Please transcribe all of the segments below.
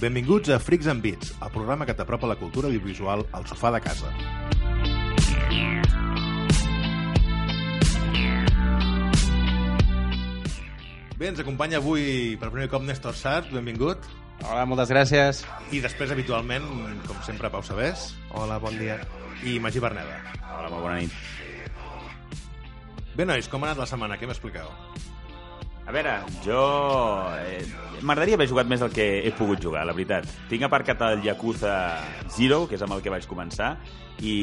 Benvinguts a Freaks and Beats, el programa que t'apropa la cultura audiovisual al sofà de casa. Bé, ens acompanya avui per primer cop Néstor Sart, benvingut. Hola, moltes gràcies. I després, habitualment, com sempre, Pau Sabés Hola, bon dia. i Magí Berneda. Hola, molt bona nit. Bé, nois, com ha anat la setmana? Què m'expliqueu? A veure, jo... Eh, M'agradaria haver jugat més del que he pogut jugar, la veritat. Tinc aparcat el Yakuza Zero, que és amb el que vaig començar, i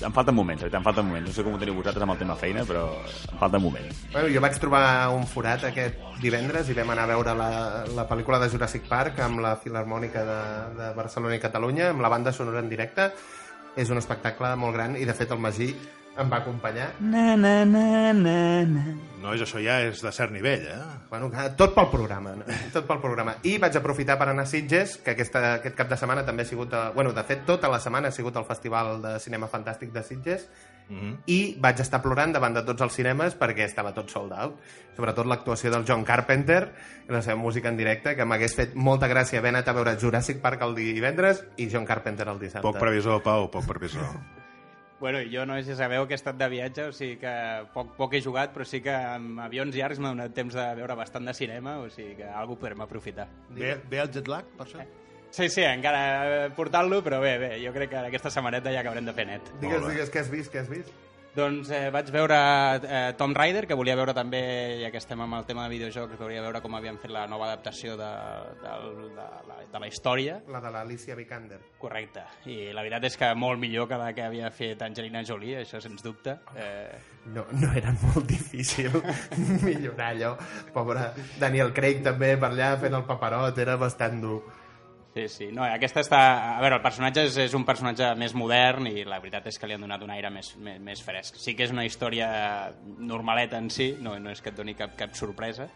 em falten moments, em falten moments. No sé com ho teniu vosaltres amb el tema feina, però em falten moments. Bueno, jo vaig trobar un forat aquest divendres i vam anar a veure la, la pel·lícula de Jurassic Park amb la Filarmònica de, de Barcelona i Catalunya, amb la banda sonora en directe. És un espectacle molt gran i, de fet, el Magí em va acompanyar. Na, na, na, na, na. Nois, això ja és de cert nivell, eh? Bueno, tot pel programa, no? tot pel programa. I vaig aprofitar per anar a Sitges, que aquesta, aquest cap de setmana també ha sigut... De, bueno, de fet, tota la setmana ha sigut el Festival de Cinema Fantàstic de Sitges, Mm -hmm. i vaig estar plorant davant de tots els cinemes perquè estava tot sold out. Sobretot l'actuació del John Carpenter i la seva música en directe, que m'hagués fet molta gràcia haver anat a veure Jurassic Park el divendres i John Carpenter el dissabte. Poc previsor, Pau, poc previsor. Bueno, jo no sé si sabeu que he estat de viatge, o sigui que poc, poc he jugat, però sí que amb avions llargs m'ha donat temps de veure bastant de cinema, o sigui que algú podrem aprofitar. Bé, bé el jet lag, per això? Sí, sí, encara portant-lo, però bé, bé, jo crec que aquesta setmaneta ja acabarem de fer net. Digues, digues, què has vist, què has vist? Doncs eh, vaig veure eh, Tom Raider, que volia veure també, ja que estem amb el tema de videojocs, volia veure com havien fet la nova adaptació de, de, de, la, de la història. La de l'Alicia Vikander. Correcte. I la veritat és que molt millor que la que havia fet Angelina Jolie, això sens dubte. Eh, No, no era molt difícil millorar allò. Pobre Daniel Craig també per allà fent el paperot, era bastant dur. Sí, sí. No, aquesta està... A veure, el personatge és, és un personatge més modern i la veritat és que li han donat un aire més, més, més fresc. Sí que és una història normaleta en si, no, no és que et doni cap, cap sorpresa,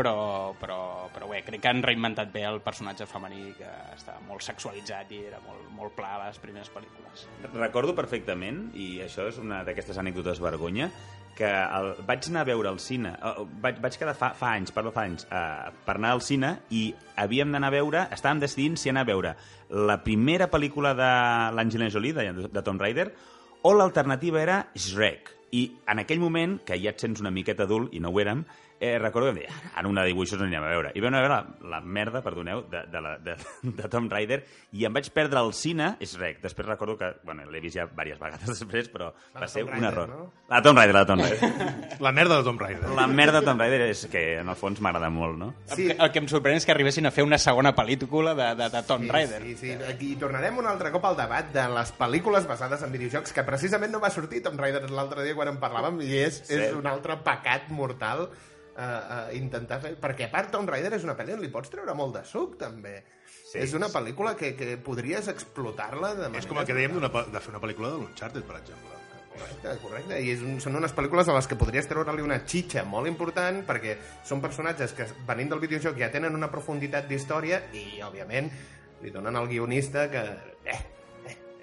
però, però, però bé, crec que han reinventat bé el personatge femení que estava molt sexualitzat i era molt, molt pla a les primeres pel·lícules. Recordo perfectament, i això és una d'aquestes anècdotes vergonya, que el, vaig anar a veure al cine, eh, vaig, vaig quedar fa, fa anys, parlo fa anys, eh, per anar al cine i havíem d'anar a veure, estàvem decidint si anar a veure la primera pel·lícula de l'Angelina Jolie, de, de Tomb Raider, o l'alternativa era Shrek. I en aquell moment, que ja et sents una miqueta adult, i no ho érem, eh, recordo que em deia, ara una de dibuixos no anirem a veure. I vam anar a veure la, la merda, perdoneu, de, de, la, de, de Tom Raider, i em vaig perdre al cine, és rec. Després recordo que, bueno, l'he vist ja diverses vegades després, però La va ser Tomb un Raider, error. no? La Tom Raider, la Tom Raider. La merda de Tomb Raider. la merda de Tom Raider és que, en el fons, m'agrada molt, no? Sí. El, que, el que em sorprèn és que arribessin a fer una segona pel·lícula de, de, de Tomb Sí, Raider. Sí, sí. Aquí tornarem un altre cop al debat de les pel·lícules basades en videojocs, que precisament no va sortir Tomb Raider l'altre dia quan en parlàvem, i és, Sí. és un altre pecat mortal uh, uh, intentar fer... Perquè a part Tomb Raider és una pel·li on li pots treure molt de suc, també. Sí. És una pel·lícula que, que podries explotar-la de manera... És com el que dèiem de fer una pel·lícula de l'Uncharted, per exemple. Correcte, correcte. I és un, són unes pel·lícules a les que podries treure-li una xitxa molt important perquè són personatges que venint del videojoc ja tenen una profunditat d'història i, òbviament, li donen al guionista que... Eh,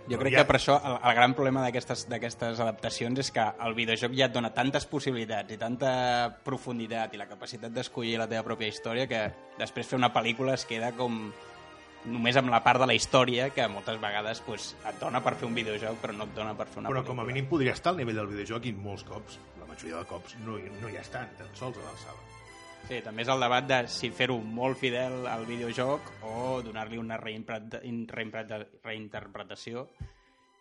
Jo crec Ja. que per això el, el gran problema d'aquestes adaptacions és que el videojoc ja et dona tantes possibilitats i tanta profunditat i la capacitat d'escollir la teva pròpia història que després fer una pel·lícula es queda com només amb la part de la història que moltes vegades pues, et dona per fer un videojoc però no et dona per fer una Però pel·lícula. com a mínim podria estar al nivell del videojoc i molts cops, la majoria de cops, no, no hi estan, tan sols a l'alçada. Sí, també és el debat de si fer-ho molt fidel al videojoc o donar-li una reinterpretació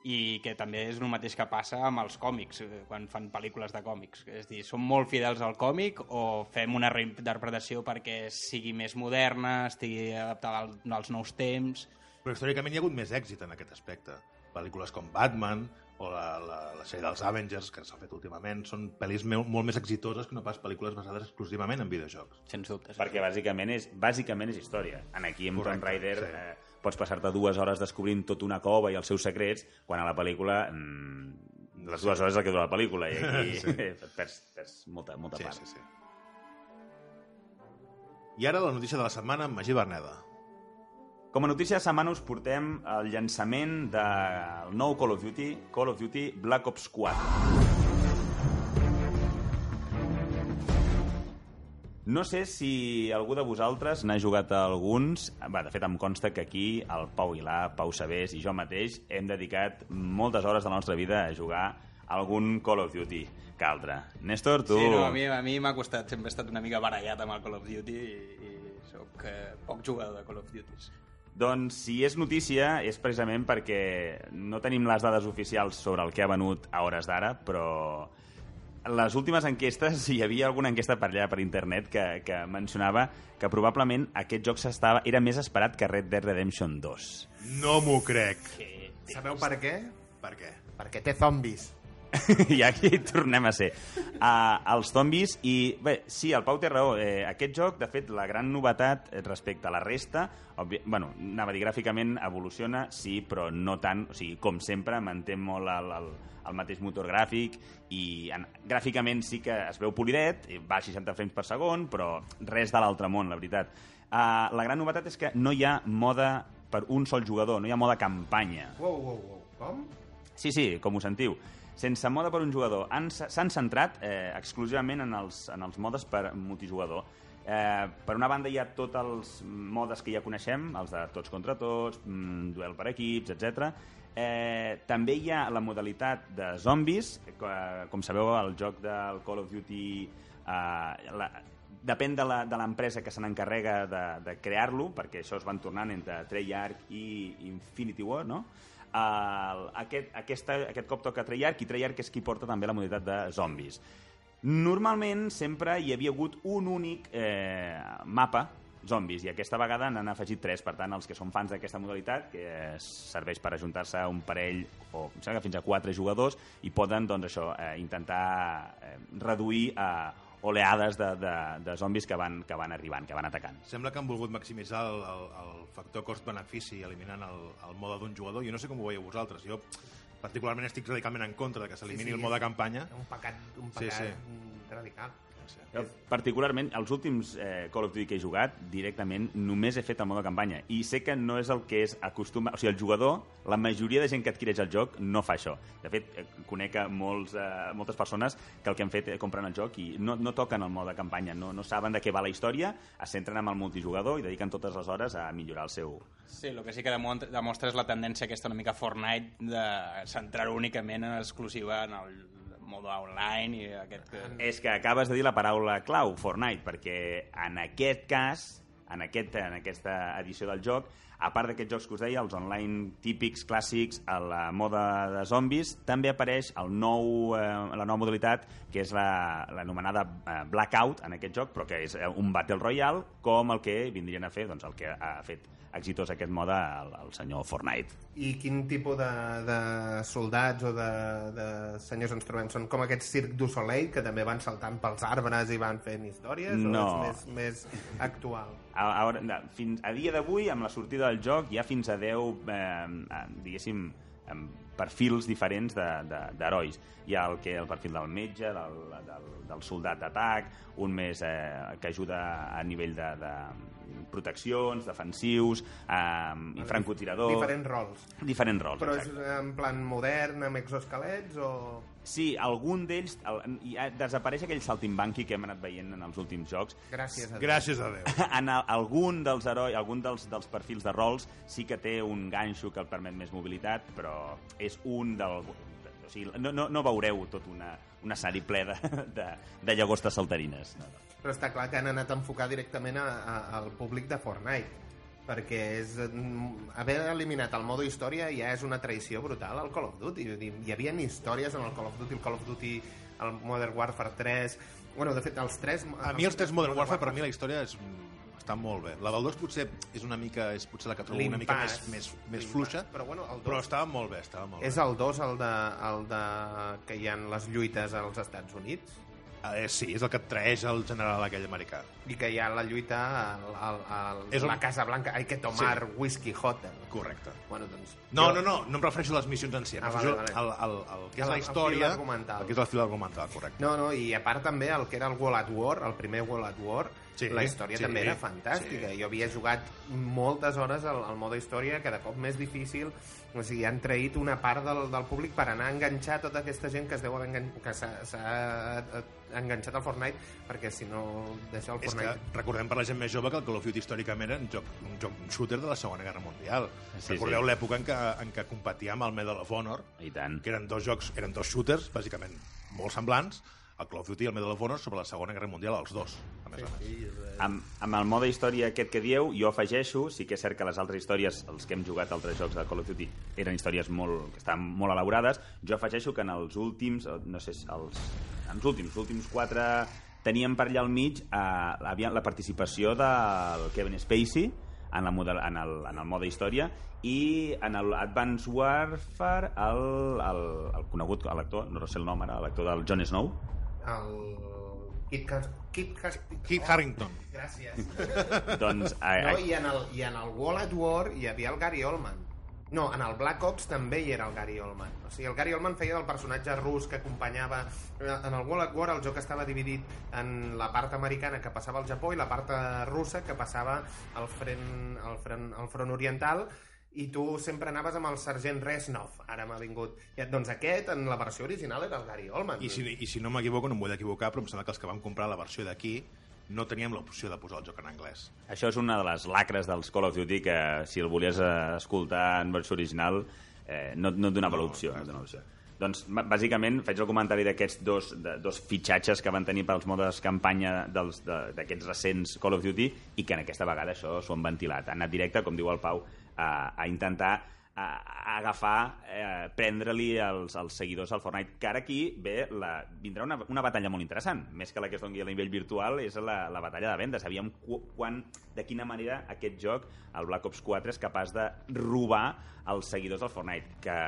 i que també és el mateix que passa amb els còmics, eh, quan fan pel·lícules de còmics. És dir, són molt fidels al còmic o fem una reinterpretació perquè sigui més moderna, estigui adaptada al- als nous temps... Però històricament hi ha hagut més èxit en aquest aspecte. Pel·lícules com Batman o la, la, la sèrie dels Avengers, que s'ha fet últimament, són pel·lis molt més exitoses que no pas pel·lícules basades exclusivament en videojocs. Sens dubte. sí. Perquè bàsicament és, bàsicament és història. En aquí, amb Tomb Raider, sí. eh, pots passar-te dues hores descobrint tota una cova i els seus secrets, quan a la pel·lícula... Mm, les dues hores és el que dura la pel·lícula, i aquí sí. perds, perds molta, molta Sí, part. sí, sí. I ara la notícia de la setmana amb Magí Berneda. Com a notícia de setmana us portem el llançament del nou Call of Duty, Call of Duty Black Ops 4. No sé si algú de vosaltres n'ha jugat a alguns. Va, de fet, em consta que aquí el Pau Aguilar, Pau Sabés i jo mateix hem dedicat moltes hores de la nostra vida a jugar algun Call of Duty que altre. Néstor, tu... Sí, no, a mi m'ha costat, sempre he estat una mica barallat amb el Call of Duty i, i sóc eh, poc jugador de Call of Duty. Doncs si és notícia és precisament perquè no tenim les dades oficials sobre el que ha venut a hores d'ara, però les últimes enquestes, hi havia alguna enquesta per allà per internet que, que mencionava que probablement aquest joc s'estava era més esperat que Red Dead Redemption 2. No m'ho crec. Sabeu per què? Per què? Perquè té zombis. I aquí tornem a ser. Uh, els zombis i... Bé, sí, el Pau té raó. Eh, aquest joc, de fet, la gran novetat eh, respecte a la resta... Obvi... Bueno, anava a dir, gràficament evoluciona, sí, però no tant... O sigui, com sempre, manté molt el, el, el mateix motor gràfic i en, gràficament sí que es veu polidet, va a 60 frames per segon, però res de l'altre món, la veritat. Uh, la gran novetat és que no hi ha mode per un sol jugador, no hi ha mode campanya. Wow, wow, wow. Com? Sí, sí, com ho sentiu. Sense mode per un jugador. Han- S'han centrat eh, exclusivament en els, en els modes per multijugador. Eh, per una banda hi ha tots els modes que ja coneixem, els de tots contra tots, mm, duel per equips, etc. Eh, també hi ha la modalitat de zombis, que, com sabeu, el joc del Call of Duty eh, la, depèn de la- de l'empresa que se n'encarrega de, de crear-lo, perquè això es van tornant entre Treyarch i Infinity War, no? Uh, aquest, aquesta, aquest cop toca Treyarch i Treyarch és qui porta també la modalitat de zombis. Normalment sempre hi havia hagut un únic eh, mapa zombis i aquesta vegada n'han afegit tres per tant els que són fans d'aquesta modalitat que eh, serveix per ajuntar-se un parell o em sembla que fins a quatre jugadors i poden doncs això eh, intentar eh, reduir a oleades de, de, de zombis que van, que van arribant, que van atacant. Sembla que han volgut maximitzar el, el, el factor cost-benefici eliminant el, el mode d'un jugador. Jo no sé com ho veieu vosaltres. Jo particularment estic radicalment en contra de que s'elimini Sí, sí. el mode campanya. Un pecat, un Sí, pecat sí. mm, radical. Jo, particularment, els últims eh, Call of Duty que he jugat, directament només he fet el mode campanya. I sé que no és el que és acostuma... O sigui, el jugador, la majoria de gent que adquireix el joc no fa això. De fet, eh, conec a molts, eh, moltes persones que el que han fet és comprar el joc i no, no toquen el mode campanya, no, no saben de què va la història, es centren en el multijugador i dediquen totes les hores a millorar el seu... Sí, el que sí que demostra és la tendència aquesta una mica Fortnite de centrar-ho únicament en exclusiva en el mode online i aquest... Que... És que acabes de dir la paraula clau, Fortnite, perquè en aquest cas, en, aquest, en aquesta edició del joc, a part d'aquests jocs que us deia, els online típics, clàssics, a la moda de zombis, també apareix el nou, eh, la nova modalitat, que és la- l'anomenada eh, Blackout en aquest joc, però que és eh, un Battle Royale, com el que vindrien a fer, doncs el que ha fet exitós aquest mode el, el senyor Fortnite. I quin tipus de, de soldats o de, de senyors ens trobem? Són com aquest circ du Soleil que també van saltant pels arbres i van fent històries? No. O és més, més actual? A, a, fins, a dia d'avui, amb la sortida del joc, hi ha fins a 10, eh, diguéssim, perfils diferents d'herois. Hi ha el, que, el perfil del metge, del, del, del soldat d'atac, un més eh, que ajuda a nivell de, de proteccions, defensius, eh, francotirador... Diferents rols. Diferents rols, Però és exacte. en plan modern, amb exoesquelets o... Sí, algun d'ells... el- Ja desapareix aquell saltimbanqui que hem anat veient en els últims jocs, Gràcies a Déu. Gràcies a Déu. en el, algun dels herois, algun dels, dels perfils de rols sí que té un ganxo que el permet més mobilitat, però és un del... O sigui, no, no, no veureu tot una, un escenari ple de, de, de llagostes saltarines. No, no. Però està clar que han anat a enfocar directament a, a, al públic de Fortnite perquè és, mm, haver eliminat el modo història ja és una traïció brutal al Call of Duty. Dir, Hi havia històries en el Call of Duty, el Call of Duty, el Modern Warfare 3... Bueno, de fet, els tres... A mi els tres Modern Warfare, per mi la història és està molt bé. La del 2 potser és una mica, és potser la que trobo una mica més, més, més fluixa, Però bueno, el però dos- estava molt bé, estava molt És bé. el 2, el de, el de que hi ha les lluites als Estats Units? Eh, sí, és el que traeix el general aquell americà. I que hi ha la lluita al, al, al, És un- la Casa Blanca. Hay que tomar Sí. whisky hotel. Correcte. Bueno, doncs... No, jo- no, no, no em refereixo a les missions en si, em Ah, refereixo vale, al, al, al, que és la història, el que és el fil argumental, correcte. No, no, i a part també el que era el World at War, el primer World at War, Sí, la història sí, també era fantàstica. sí. Jo havia jugat moltes hores al, al mode història, cada cop més difícil. O sigui, han traït una part del, del públic per anar a enganxar tota aquesta gent que es deu engan... que s'ha s'ha, eh, enganxat al Fortnite, perquè si no deixa el És que Fortnite... recordem per la gent més jove que el Call of Duty històricament era un joc, un joc un shooter de la Segona Guerra Mundial. Sí, Recordeu sí. l'època en, què, en què competia amb el Medal of Honor, I tant. que eren dos jocs, eren dos shooters, bàsicament molt semblants, el Call of Duty i el Medal of Honor sobre la Segona Guerra Mundial, els dos, a més a més. Amb, amb el mode història aquest que dieu, jo afegeixo, sí que és cert que les altres històries, els que hem jugat altres jocs de Call of Duty, eren històries molt, que estan molt elaborades, jo afegeixo que en els últims, eh, no sé, els, en els últims, els últims quatre, teníem per allà al mig eh, havia la participació del Kevin Spacey en, la model, en, el, en el mode història i en el Advanced Warfare el, el, el conegut, l'actor, no sé el nom ara, l'actor del Jon Snow, El... Kit, Cas... Kit, Cas... Kit Harington. Gràcies. doncs... eh, No, eh, i en, el, i en el World at War hi havia el Gary Oldman. No, en el Black Ops també hi era el Gary Oldman. O sigui, el Gary Oldman feia del personatge rus que acompanyava... En el World at War el joc estava dividit en la part americana que passava al Japó i la part eh, russa que passava al front, al front, al front oriental i tu sempre anaves amb el sergent Resnov, ara m'ha vingut. I, doncs aquest, en la versió original, era el Gary Oldman. I si, I si no m'equivoco, no em vull equivocar, però em sembla que els que vam comprar la versió d'aquí no teníem l'opció de posar el joc en anglès. Això és una de les lacres dels Call of Duty que si el volies eh, escoltar en versió original eh, no, no et donava No, l'opció. no, No, l'opció. Doncs, bàsicament, faig el comentari d'aquests dos, de, dos fitxatges que van tenir pels modes campanya dels- de- d'aquests recents Call of Duty i que en aquesta vegada això s'ho han ventilat. Han anat directe, com diu el Pau, a, a intentar a, a agafar, eh, prendre-li els, els seguidors al Fortnite. Que ara aquí ve la, vindrà una, una batalla molt interessant. Més que la que es doni a nivell virtual, és la, la batalla de vendes. Sabíem qu quan, de quina manera aquest joc, el Black Ops 4, és capaç de robar els seguidors del Fortnite. Que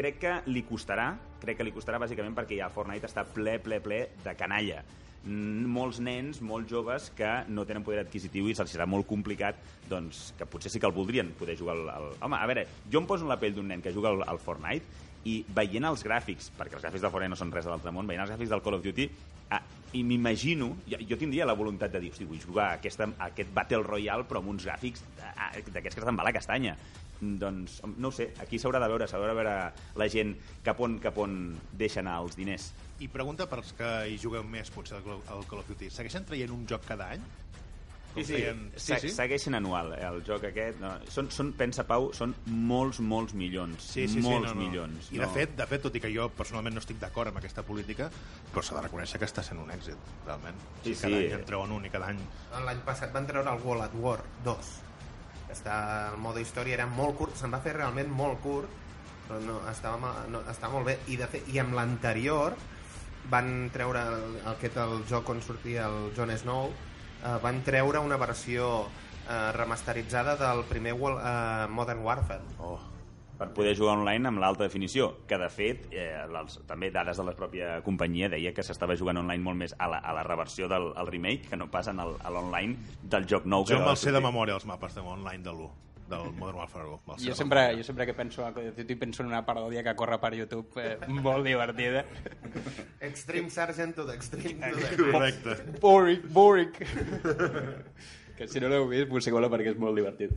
crec que li costarà, crec que li costarà bàsicament perquè ja Fortnite està ple, ple, ple de canalla. Mm, molts nens, molt joves, que no tenen poder adquisitiu i se'ls serà molt complicat, doncs, que potser sí que el voldrien poder jugar al... al... Home, a veure, jo em poso en la pell d'un nen que juga al, al Fortnite i veient els gràfics, perquè els gràfics del Fortnite no són res de l'altre món, veient els gràfics del Call of Duty, ah, i m'imagino, jo, jo tindria la voluntat de dir, hosti, vull jugar a aquesta, a aquest Battle Royale, però amb uns gràfics ah, d'aquests que estan va la castanya. Doncs, no ho sé, aquí s'haurà de veure, s'haurà de veure la gent cap on, cap on deixa anar els diners. I pregunta per als que hi jugueu més, potser, al Call of Duty. Segueixen traient un joc cada any? Com feien- Sí, sí. Segueixen anual, eh, el joc aquest. No. Són, són, pensa, Pau, són molts, molts milions. Sí, sí, sí, molts no, no. milions. I de fet, de fet, tot i que jo personalment no estic d'acord amb aquesta política, però s'ha de reconèixer que està sent un èxit, realment. Sí, cada sí. any en treuen un i cada any... L'any passat van treure el World at War 2. Està, el mode història era molt curt, se'n va fer realment molt curt, però no, estava, no, estava molt bé. I, de fet, i amb l'anterior van treure el, aquest el joc on sortia el Jon Snow, eh, van treure una versió eh, remasteritzada del primer World, eh, Modern Warfare. Oh, per poder jugar online amb l'alta definició, que de fet, eh, els, també dades de la pròpia companyia deia que s'estava jugant online molt més a la, a la reversió del al remake que no pas en el, a l'online del joc nou. que jo me'l sé de memòria, els mapes de online de l'1, del Modern Warfare 1. me'ls sé Jo sempre, jo sempre que penso a Call of Duty penso en una paròdia que corre per YouTube eh, molt divertida. Extreme Sergeant to the Extreme to the... Correcte. Boric, Boric. que si no l'heu vist, busqueu-la perquè és molt divertit.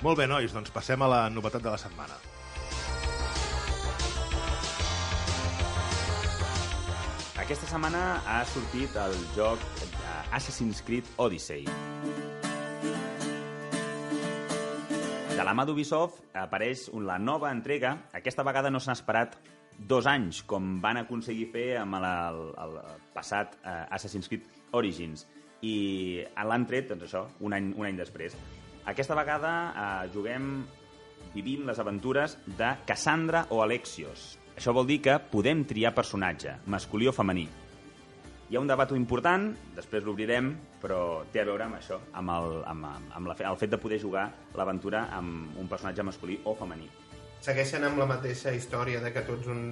Molt bé, nois, doncs passem a la novetat de la setmana. Aquesta setmana ha sortit el joc Assassin's Creed Odyssey. De la mà d'Ubisoft apareix la nova entrega. Aquesta vegada no s'ha esperat dos anys, com van aconseguir fer amb el, el, el passat eh, Assassin's Creed Origins. I l'han tret, doncs això, un any, un any després. Aquesta vegada eh, juguem, vivim les aventures de Cassandra o Alexios. Això vol dir que podem triar personatge, masculí o femení. Hi ha un debat important, després l'obrirem, però té a veure amb això, amb, el, amb, amb, la, fe- el fet de poder jugar l'aventura amb un personatge masculí o femení. Segueixen amb la mateixa història de que tu ets un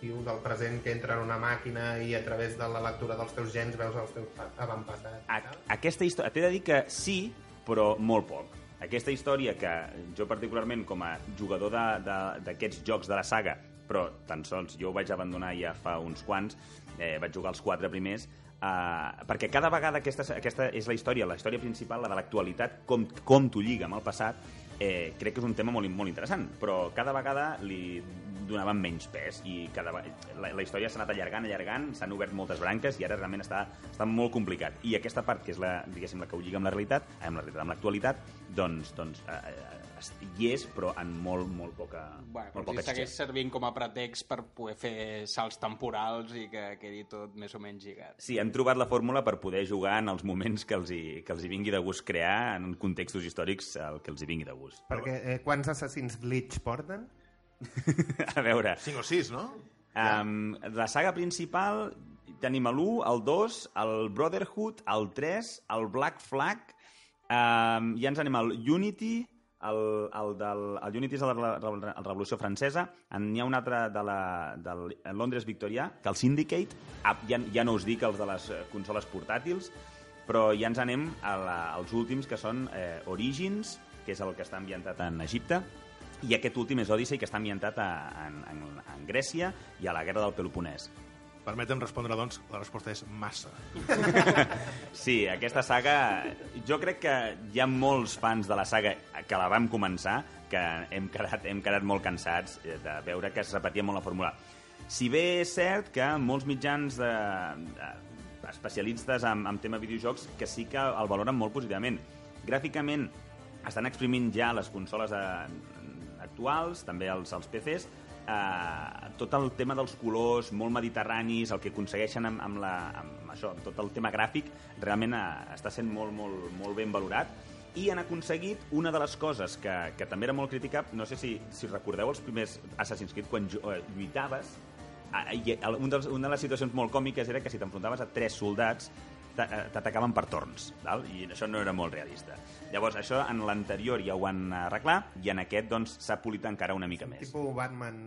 tio del present que entra en una màquina i a través de la lectura dels teus gens veus els teus pa- avantpassats. aquesta història... T'he de dir que sí, però molt poc. Aquesta història que jo particularment com a jugador d'aquests jocs de la saga, però tan sols jo ho vaig abandonar ja fa uns quants, eh, vaig jugar els quatre primers, eh, perquè cada vegada aquesta, aquesta és la història, la història principal, la de l'actualitat, com, com t'ho lliga amb el passat, eh, crec que és un tema molt, molt interessant, però cada vegada li donaven menys pes i cada, la, la història s'ha anat allargant, allargant, s'han obert moltes branques i ara realment està, està molt complicat. I aquesta part, que és la, la que ho lliga amb la realitat, amb la realitat, amb l'actualitat, doncs, doncs eh, eh, hi és, però en molt, molt poca, Bueno, molt poca si segueix servint com a pretext per poder fer salts temporals i que quedi tot més o menys lligat. Sí, hem trobat la fórmula per poder jugar en els moments que els hi, que els hi vingui de gust crear, en contextos històrics el que els hi vingui de gust. Perquè eh, quants assassins glitch porten? A veure, 5 o 6, no? Um, la saga principal tenim l'1, el 2, el Brotherhood, el 3, el Black Flag, um, ja ens anem al Unity, el, el, del, el Unity és de la, la, la Revolució Francesa, en hi ha un altre de la, del Londres victorià, que el Syndicate, ah, ja, ja no us dic els de les eh, consoles portàtils, però ja ens anem a la, als últims, que són eh, Origins, que és el que està ambientat en Egipte, i aquest últim és Odyssey, que està ambientat a, en, en, en Grècia i a la guerra del Peloponès. Permetem respondre, doncs, la resposta és massa. Sí, aquesta saga... Jo crec que hi ha molts fans de la saga que la vam començar que hem quedat, hem quedat molt cansats eh, de veure que es repetia molt la fórmula. Si bé és cert que molts mitjans de, de especialistes en, en tema videojocs que sí que el valoren molt positivament. Gràficament estan exprimint ja les consoles de, actuals, també els, els PCs, eh, tot el tema dels colors molt mediterranis, el que aconsegueixen amb, amb, la, amb això, amb tot el tema gràfic, realment eh, està sent molt, molt, molt ben valorat. I han aconseguit una de les coses que, que també era molt criticat, no sé si, si recordeu els primers Assassin's Creed, quan eh, lluitaves, eh, i un dels, una de les situacions molt còmiques era que si t'enfrontaves a tres soldats t'atacaven per torns, val? i això no era molt realista. Llavors, això en l'anterior ja ho han arreglat, i en aquest doncs, s'ha polit encara una mica més. Tipo Batman,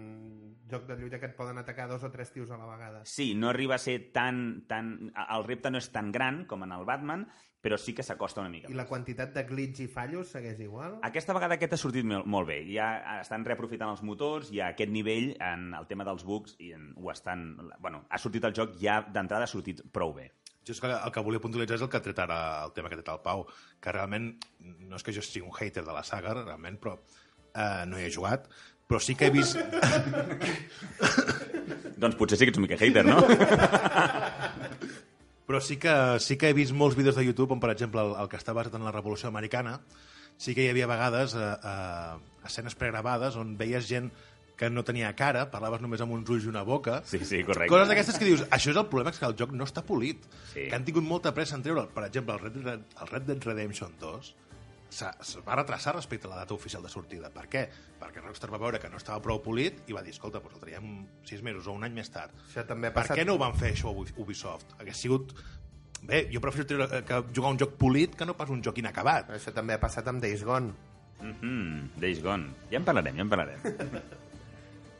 joc de lluita que et poden atacar dos o tres tios a la vegada. Sí, no arriba a ser tan, tan... El repte no és tan gran com en el Batman, però sí que s'acosta una mica. I la més. quantitat de glitch i fallos segueix igual? Aquesta vegada aquest ha sortit molt, molt bé. Ja estan reaprofitant els motors i a aquest nivell, en el tema dels bugs, i en, ho estan... Bueno, ha sortit el joc, ja d'entrada ha sortit prou bé. Jo és que el que volia puntualitzar és el que ha tret ara el tema que ha tret el Pau, que realment no és que jo sigui un hater de la saga, realment, però eh, no hi he jugat, però sí que he vist... Doncs potser sí que ets un mica hater, no? Però sí que, sí que he vist molts vídeos de YouTube on, per exemple, el, el que està basat en la Revolució Americana, sí que hi havia vegades eh, eh, escenes pregravades on veies gent que no tenia cara, parlaves només amb uns ulls i una boca. Sí, sí, correcte. Coses d'aquestes que dius, això és el problema, és que el joc no està polit. Sí. Que han tingut molta pressa en treure'l. Per exemple, el Red, Dead, el Red Dead Redemption 2 s'ha- es va retrasar respecte a la data oficial de sortida. Per què? Perquè Rockstar va veure que no estava prou polit i va dir, escolta, doncs el traiem sis mesos o un any més tard. Això també ha Per passat... què no ho van fer això Ubisoft? Hagués sigut... Bé, jo prefereixo treure, eh, que jugar un joc polit que no pas un joc inacabat. Això també ha passat amb Days Gone. Mm -hmm, Days Gone. Ja en parlarem, ja en parlarem.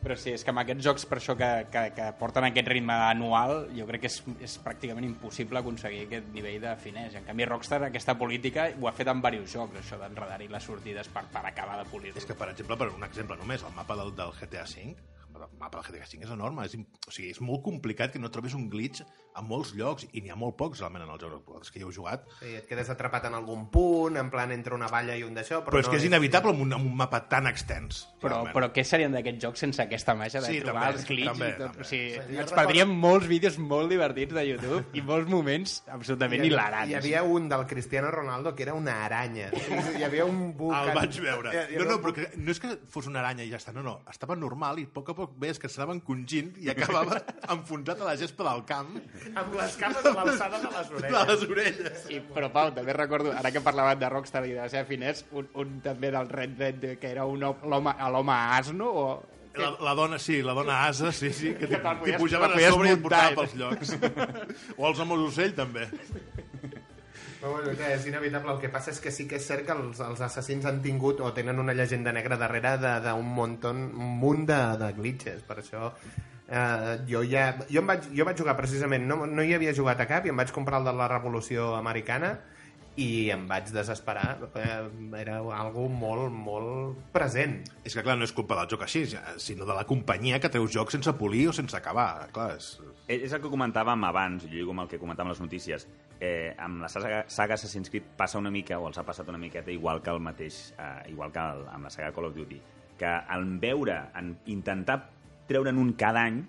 Però sí, és que amb aquests jocs, per això que, que, que porten aquest ritme anual, jo crec que és, és pràcticament impossible aconseguir aquest nivell de finès. En canvi, Rockstar, aquesta política, ho ha fet en diversos jocs, això d'enredar-hi les sortides per, per acabar de polir-ho. És que, per exemple, per un exemple només, el mapa del, del GTA V, el mapa del GTA V és enorme, és, o sigui, és molt complicat que no trobis un glitch a molts llocs, i n'hi ha molt pocs realment en els jocs actuals que hi heu jugat, Sí, et quedes atrapat en algun punt, en plan entre una valla i un d'això, però, però, és no que és inevitable amb un, amb un mapa tan extens. Però, realment. però què serien d'aquests jocs sense aquesta màgia de Sí, trobar també, els clics també, i tot? també. O sigui, Sí, ens perdríem recordo- molts vídeos molt divertits de YouTube i molts moments absolutament Hi havia- hilarants. Hi havia un del Cristiano Ronaldo que era una aranya. Hi havia un buc... El vaig veure. Hi- hi No, no, però que, no és que fos una aranya i ja està, no, no, estava normal i a poc a poc cop veies que s'anava encongint i acabava enfonsat a la gespa del camp Amb les cames a l'alçada de les de orelles. les orelles. I, però Pau, també recordo, ara que parlaven de Rockstar i de la seva finès, un, un també del Red Dead que era l'home asno o... La, la dona, sí, la dona asa, sí, sí, que t'hi pujaven a sobre i et portaven pels llocs. o els homes ocell, també. Però bueno, que és inevitable. El que passa és que sí que és cert que els, els assassins han tingut o tenen una llegenda negra darrere d'un un munt de, de glitches. Per això eh, jo ja... Jo, em vaig, jo vaig jugar precisament, no, no hi havia jugat a cap i em vaig comprar el de la Revolució Americana i em vaig desesperar. Eh, era algo molt, molt present. És que, clar, no és culpa del joc així, sinó de la companyia que treu jocs sense polir o sense acabar. Clar, és... És el que comentàvem abans, jo lligo amb el que comentàvem les notícies. Eh, amb la saga, saga Assassin's Creed passa una mica, o els ha passat una miqueta, igual que el mateix, eh, igual que el, amb la saga Call of Duty, que en veure, en intentar treure'n un cada any,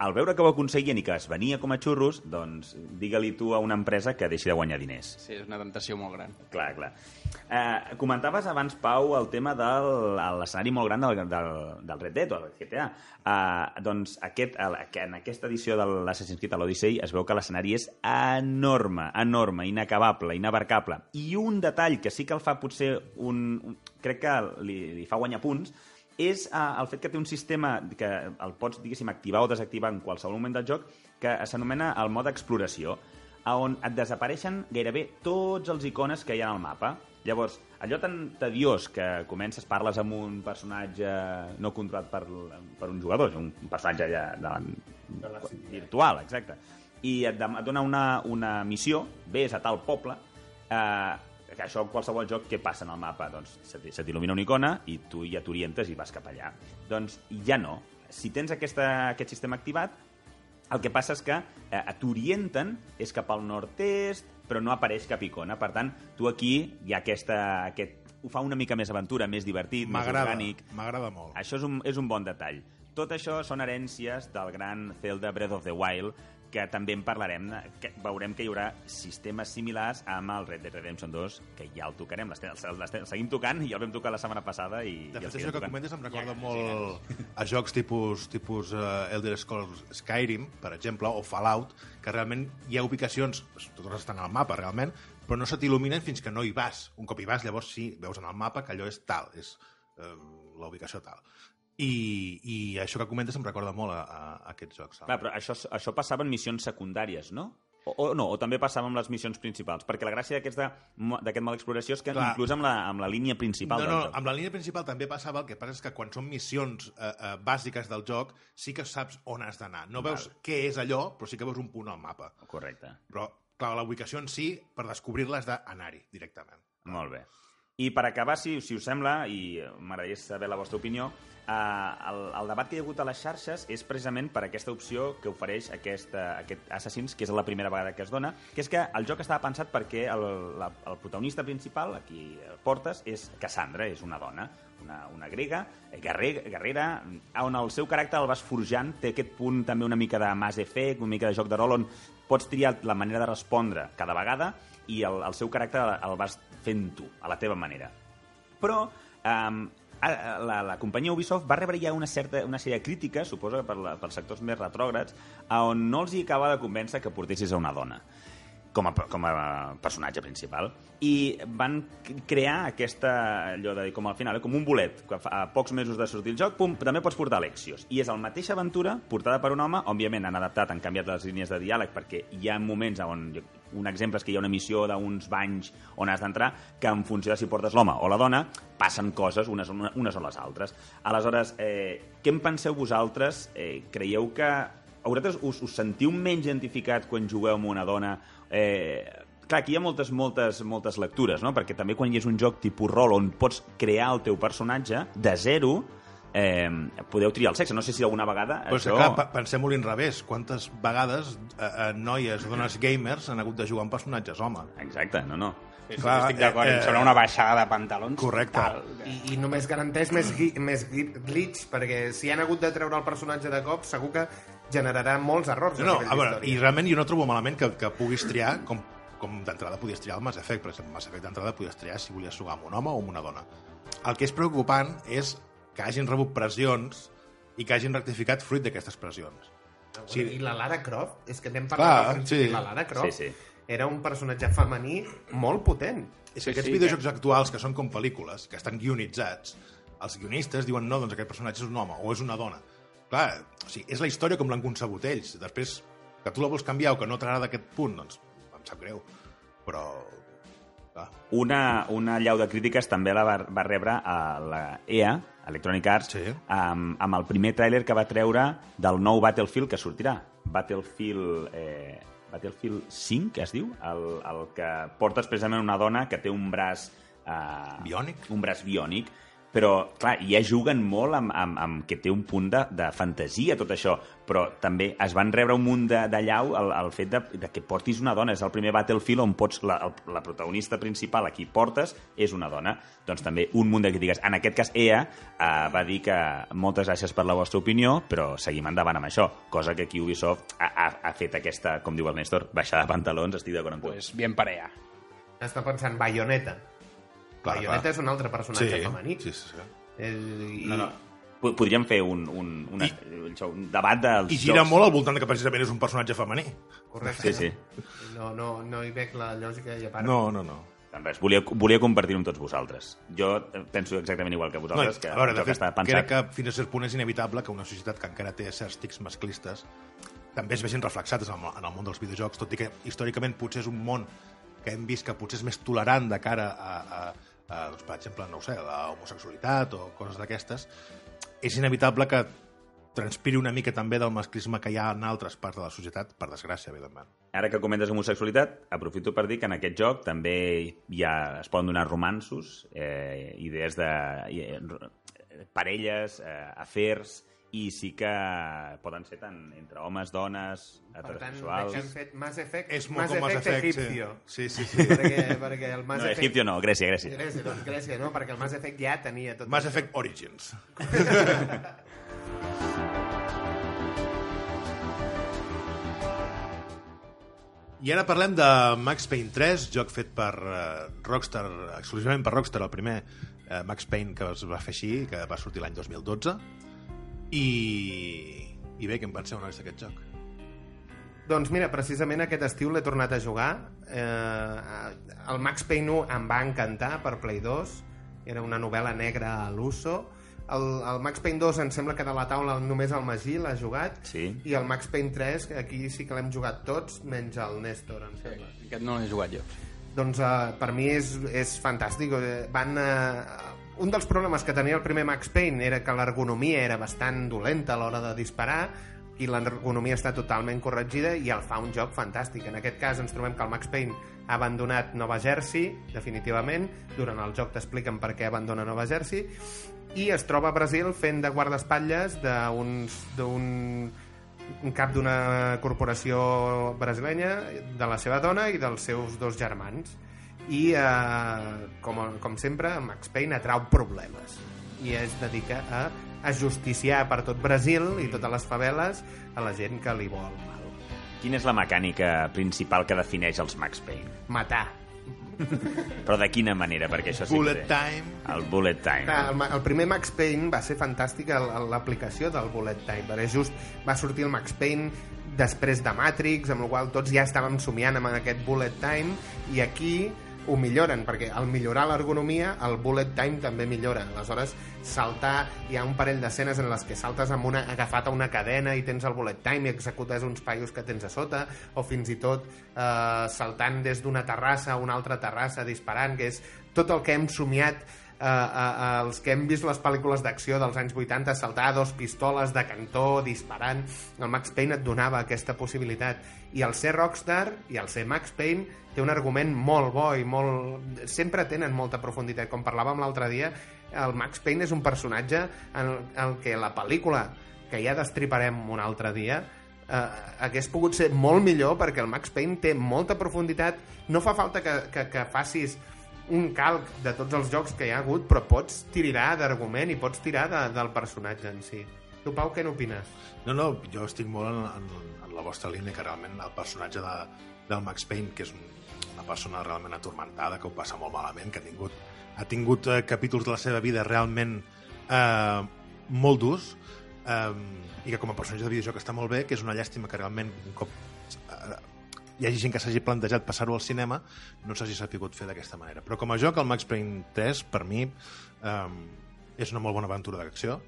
al veure que ho aconseguien i que es venia com a xurros, doncs digue-li tu a una empresa que deixi de guanyar diners. Sí, és una tentació molt gran. Clar, clar. Eh, comentaves abans, Pau, el tema de l'escenari molt gran del, del, del Red Dead o del GTA. Eh, doncs aquest, el, en aquesta edició de l'Assassin's Creed a l'Odyssey es veu que l'escenari és enorme, enorme, inacabable, inabarcable. I un detall que sí que el fa potser un... un crec que li, li fa guanyar punts, és eh, el fet que té un sistema que el pots, diguéssim, activar o desactivar en qualsevol moment del joc que s'anomena el mode exploració, on et desapareixen gairebé tots els icones que hi ha al mapa. Llavors, allò tan tediós que comences, parles amb un personatge no controlat per, per un jugador, un personatge ja de, virtual, exacte, i et, et dona una, una missió, ves a tal poble, eh, que això en qualsevol joc, què passa en el mapa? Doncs se t'il·lumina una icona i tu ja t'orientes i vas cap allà. Doncs ja no. Si tens aquesta, aquest sistema activat, el que passa és que eh, t'orienten és cap al nord-est, però no apareix cap icona. Per tant, tu aquí hi ha aquesta, aquest... Ho fa una mica més aventura, més divertit, més orgànic. m'agrada molt. Això és un, és un bon detall. Tot això són herències del gran Zelda Breath of the Wild, que també en parlarem, que veurem que hi haurà sistemes similars amb el Red Dead Redemption 2, que ja el tocarem, l'estem- el, seguim tocant, i ja el vam tocar la setmana passada i, De i el fet, seguim això que tocant. comentes em recorda molt a jocs tipus, tipus uh, Elder Scrolls Skyrim, per exemple, o Fallout, que realment hi ha ubicacions, totes estan al mapa realment, però no se t'il·luminen fins que no hi vas. Un cop hi vas, llavors sí, veus en el mapa que allò és tal, és uh, la ubicació tal. I, I això que comentes em recorda molt a, a, a aquests jocs. Clar, però això, això passava en missions secundàries, no? O, o no, o també passava amb les missions principals, perquè la gràcia d'aquest mal d'exploració és que Clar. inclús amb la, amb la línia principal no, del no, joc. amb la línia principal també passava, el que passa és que quan són missions eh, eh, bàsiques del joc sí que saps on has d'anar. No veus què és allò, però sí que veus un punt al mapa. Correcte. Però, clar, la ubicació en si, per descobrir-la, has d'anar-hi directament. Molt bé. I per acabar, si, si us sembla, i eh, m'agradaria saber la vostra opinió, eh, el, el debat que hi ha hagut a les xarxes és precisament per aquesta opció que ofereix aquesta, aquest Assassins, que és la primera vegada que es dona, que és que el joc estava pensat perquè el, la, el protagonista principal, aquí portes, és Cassandra, és una dona, una, una grega, eh, guerrer, guerrera, on el seu caràcter el vas forjant, té aquest punt també una mica de Mass Effect, una mica de joc de rol, on pots triar la manera de respondre cada vegada i el, el seu caràcter el vas fent tu, a la teva manera. Però um, la, la companyia Ubisoft va rebre ja una, certa, una sèrie de crítiques, suposo que per, la, per sectors més retrògrads, on no els hi acaba de convèncer que portessis a una dona com a, com a personatge principal i van crear aquesta allò de, com al final, eh, com un bolet que a pocs mesos de sortir el joc, pum, també pots portar Alexios i és la mateixa aventura portada per un home òbviament han adaptat, han canviat les línies de diàleg perquè hi ha moments on un exemple és que hi ha una missió d'uns banys on has d'entrar, que en funció de si portes l'home o la dona, passen coses unes, unes o les altres. Aleshores, eh, què en penseu vosaltres? Eh, creieu que a vosaltres us, us sentiu menys identificat quan jugueu amb una dona? Eh, clar, aquí hi ha moltes, moltes, moltes lectures, no? Perquè també quan hi és un joc tipus rol on pots crear el teu personatge de zero, eh, podeu triar el sexe. No sé si alguna vegada Però això... clar, pensem-ho a l'inrevés. Quantes vegades eh, eh, noies, dones gamers, han hagut de jugar amb personatges home? Exacte, no, no. Sí, Clar, Estic d'acord, eh, em sembla una baixada de pantalons. Correcte. Tal. I, i només garanteix més, gui- més glitch, perquè si han hagut de treure el personatge de cop, segur que generarà molts errors. No, a a veure, i realment jo no trobo malament que, que puguis triar, com, com d'entrada podies triar el Mass Effect, per exemple, Mass Effect d'entrada podies triar si volies jugar amb un home o amb una dona. El que és preocupant és que hagin rebut pressions i que hagin rectificat fruit d'aquestes pressions. Sí. I la Lara Croft, és que n'hem Clar, parlat principi, sí. la Lara Croft Sí, sí. era un personatge femení molt potent. És que aquests videojocs actuals, que són com pel·lícules, que estan guionitzats, els guionistes diuen no, doncs aquest personatge és un home o és una dona. Clar, o sigui, és la història com l'han concebut ells. Després, que tu la vols canviar o que no t'agrada aquest punt, doncs em sap greu. Però, clar, Una, una llau de crítiques també la va, va rebre a la EA, Electronic Arts, Sí. amb, amb el primer tràiler que va treure del nou Battlefield que sortirà. Battlefield... Eh, Battlefield 5, que es diu? El, el que porta expressament una dona que té un braç... Eh, Biònic? Un braç biònic, però, clar, ja juguen molt amb, amb, amb que té un punt de, de fantasia, tot això, però també es van rebre un munt de, de llau el, el fet de, de que portis una dona. És el primer Battlefield on pots, la, el, la protagonista principal a qui portes és una dona. Doncs també un munt de crítiques. En aquest cas, EA eh, va dir que moltes gràcies per la vostra opinió, però seguim endavant amb això, cosa que aquí Ubisoft ha, ha, ha fet aquesta, com diu el Néstor, baixada de pantalons, estic d'acord amb tu. Pues bien para allá. Està pensant Bayonetta. Clar, Bayonetta clar. és un altre personatge sí, femení. sí, sí, sí. Eh, i... No, no. Po- Podríem fer un, un, un, un, un debat dels I gira jocs. molt al voltant de que precisament és un personatge femení. Correcte. Sí, sí. No, no, no hi veig la lògica i a part. No, no, no. Doncs res, volia, volia compartir-ho amb tots vosaltres. Jo penso exactament igual que No, vosaltres, que a veure, el de fet, està pensat... crec que fins a cert punt és inevitable que una societat que encara té certs tics masclistes també es vegin reflexats en el, en el món dels videojocs, tot i que històricament potser és un món que hem vist que potser és més tolerant de cara a, a, a doncs, per exemple, no ho sé, la homosexualitat o coses d'aquestes, és inevitable que transpiri una mica també del masclisme que hi ha en altres parts de la societat, per desgràcia, evidentment. Ara que comentes homosexualitat, aprofito per dir que en aquest joc també hi ha, es poden donar romansos, eh, idees de eh, parelles, eh, afers, i sí que poden ser tant entre homes, dones, Per tant, heterosexuals... que han fet Mass Effect, És molt Mass com Mass Effect Effect, egipcio. sí. Sí, sí, sí. perquè, perquè el Mass No, Effect... egipcio no, Grècia, Grècia. Grècia, doncs Grècia, no? Perquè el Mass Effect ja tenia tot Mass. Effect Origins. I ara parlem de Max Payne 3, joc fet per uh, Rockstar, exclusivament per Rockstar, el primer uh, Max Payne que es va fer així, que va sortir l'any 2012. I, I bé, què en penseu nois d'aquest joc? Doncs mira, precisament aquest estiu l'he tornat a jugar. Eh, el Max Payne 1 em va encantar per Play 2. Era una novel·la negra a l'uso. El, el Max Payne 2 em sembla que de la taula només el Magí l'ha jugat. Sí. I el Max Payne 3, que aquí sí que l'hem jugat tots, menys el Néstor, em sembla. Aquest no l'he jugat jo. Doncs uh, per mi és, és fantàstic. Eh, Van, uh, un dels problemes que tenia el primer Max Payne era que l'ergonomia era bastant dolenta a l'hora de disparar i l'ergonomia està totalment corregida i el fa un joc fantàstic. En aquest cas ens trobem que el Max Payne ha abandonat Nova Jersey, definitivament. Durant el joc t'expliquen per què abandona Nova Jersey. I es troba a Brasil fent de guardaespatlles d'un un cap d'una corporació brasilenya, de la seva dona i dels seus dos germans. I, eh, com, com sempre, Max Payne atrau problemes i es dedica a ajusticiar per tot Brasil i totes les faveles a la gent que li vol mal. Quina és la mecànica principal que defineix els Max Payne? Matar. Però de quina manera? Perquè això sí Bullet que time. El bullet time. Clar, el, ma- el primer Max Payne va ser fantàstic el- el- l'aplicació del bullet time, perquè just va sortir el Max Payne després de Matrix, amb la qual tots ja estàvem somiant amb aquest bullet time, i aquí ho milloren, perquè al millorar l'ergonomia, el bullet time també millora. Aleshores, saltar, hi ha un parell d'escenes en les que saltes amb una, agafat a una cadena i tens el bullet time i executes uns paios que tens a sota, o fins i tot eh, saltant des d'una terrassa a una altra terrassa disparant, que és tot el que hem somiat eh, eh, els que hem vist les pel·lícules d'acció dels anys 80 saltar a dos pistoles de cantó disparant el Max Payne et donava aquesta possibilitat. I el ser Rockstar i el ser Max Payne té un argument molt bo i molt... sempre tenen molta profunditat. Com parlàvem l'altre dia el Max Payne és un personatge en el que la pel·lícula que ja destriparem un altre dia eh, hagués pogut ser molt millor perquè el Max Payne té molta profunditat. No fa falta que, que, que facis un calc de tots els jocs que hi ha hagut, però pots tirar d'argument i pots tirar de, del personatge en si. Tu, Pau, què n'opines? No, no, jo estic molt en, en, en la vostra línia, que realment el personatge de, del Max Payne, que és un, una persona realment atormentada, que ho passa molt malament, que ha tingut, ha tingut eh, capítols de la seva vida realment eh, molt durs, um, i que com a personatge de videojoc està molt bé, que és una llàstima que realment un cop uh, hi hagi gent que s'hagi plantejat passar-ho al cinema no s'hagi sapigut fer d'aquesta manera. Però com a joc, el Max Payne 3, per mi, um, és una molt bona aventura d'acció.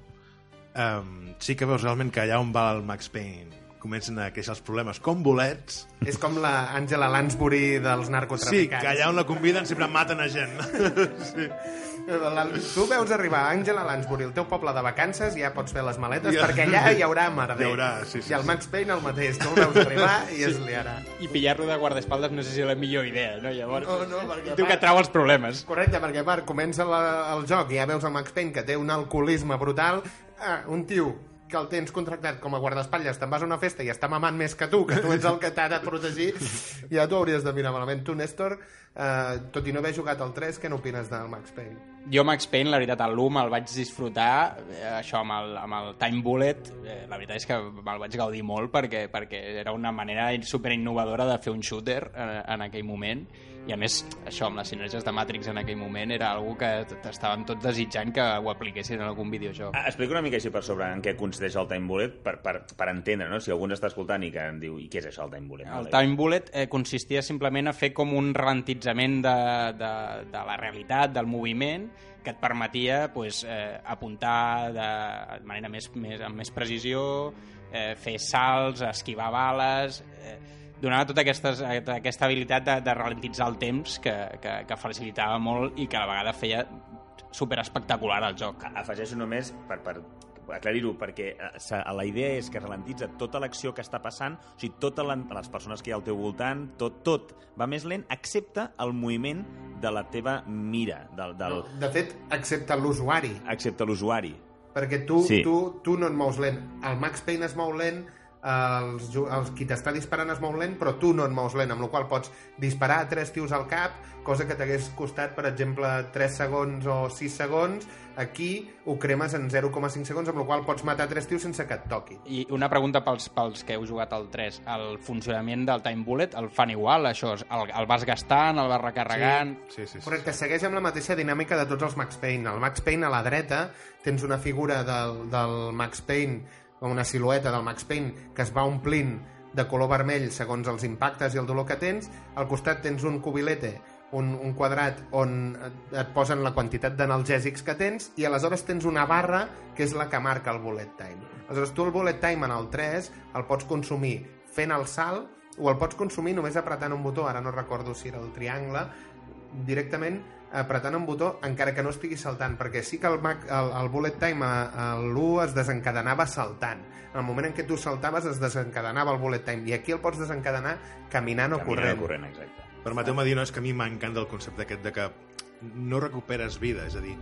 Um, sí que veus realment que allà on va el Max Payne comencen a queixar els problemes com bolets. És com la Angela Lansbury dels Sí, narcotraficants. que allà on la conviden sempre maten a gent. sí. La- Tu veus arribar Angela Lansbury, el teu poble de vacances, ja pots fer les maletes, Ja. perquè allà hi haurà merder. Hi haurà, sí, sí, I el sí. Max Payne el mateix. Tu el veus arribar i es liarà. I pillar-lo de guardaespaldes no sé si és la millor idea, no? Llavors, No, no, perquè tu que trau els problemes. Correcte, perquè a part comença la, el joc i ja veus el Max Payne que té un alcoholisme brutal. Ah, un tio que el tens contractat com a guardaespatlles, te'n vas a una festa i està mamant més que tu, que tu ets el que t'ha de protegir, ja tu hauries de mirar malament. Tu, Néstor, eh, tot i no haver jugat al 3, què n'opines del Max Payne? Jo Max Payne, la veritat, el l'1 me'l vaig disfrutar, eh, això amb el, amb el Time Bullet, eh, la veritat és que me'l vaig gaudir molt perquè, perquè era una manera super innovadora de fer un shooter eh, en aquell moment i a més, això amb les sinergies de Matrix en aquell moment era algo que estàvem tots desitjant que ho apliquessin en algun videojoc. Ah, Explica una mica així per sobre en què consisteix el Time Bullet per, per, per entendre, no? Si algú ens està escoltant i que em diu i què és això, el Time Bullet? El Time Bullet eh, consistia simplement a fer com un ralentitzament de, de, de la realitat, del moviment, que et permetia pues, eh, apuntar de manera més, més, amb més precisió, eh, fer salts, esquivar bales... Eh, donava tota aquestes, aquesta habilitat de, de ralentitzar el temps que, que, que facilitava molt i que a la vegada feia super espectacular el joc. Afegeixo només per, per aclarir-ho, perquè eh, la idea és que ralentitza tota l'acció que està passant, o sigui, totes les persones que hi ha al teu voltant, tot, tot va més lent, excepte el moviment de la teva mira, del, del, De fet, excepte l'usuari, excepte l'usuari. perquè tu, Sí. tu, tu no et mous lent. El Max Payne es mou lent, els, els, qui t'està disparant es mou lent, però tu no et mous lent, amb la qual pots disparar a tres tios al cap, cosa que t'hagués costat, per exemple, 3 segons o 6 segons, aquí ho cremes en 0,5 segons, amb la qual pots matar tres tios sense que et toqui. I una pregunta pels, pels que heu jugat al 3. El funcionament del Time Bullet el fan igual? Això, el, el vas gastant, el vas recarregant... Sí, sí, sí. Correcte, segueix amb la mateixa dinàmica de tots els Max Payne. El Max Payne a la dreta tens una figura del, del Max Payne, una silueta del Max Payne que es va omplint de color vermell segons els impactes i el dolor que tens. Al costat tens un cubilete, un, un quadrat on et, posen la quantitat d'analgèsics que tens i aleshores tens una barra que és la que marca el bullet time. Aleshores tu el bullet time en el 3 el pots consumir fent el salt o el pots consumir només apretant un botó, ara no recordo si era el triangle, directament apretant un botó encara que no estigui saltant, perquè sí que el, Mac, el, el bullet time a, a l'1 es desencadenava saltant. En el moment en què tu saltaves es desencadenava el bullet time, i aquí el pots desencadenar caminant o Caminant corrent. o corrent, exacte. Permeteu-me dir, no, és que a mi m'encanta el concepte aquest de que no recuperes vida, és a dir,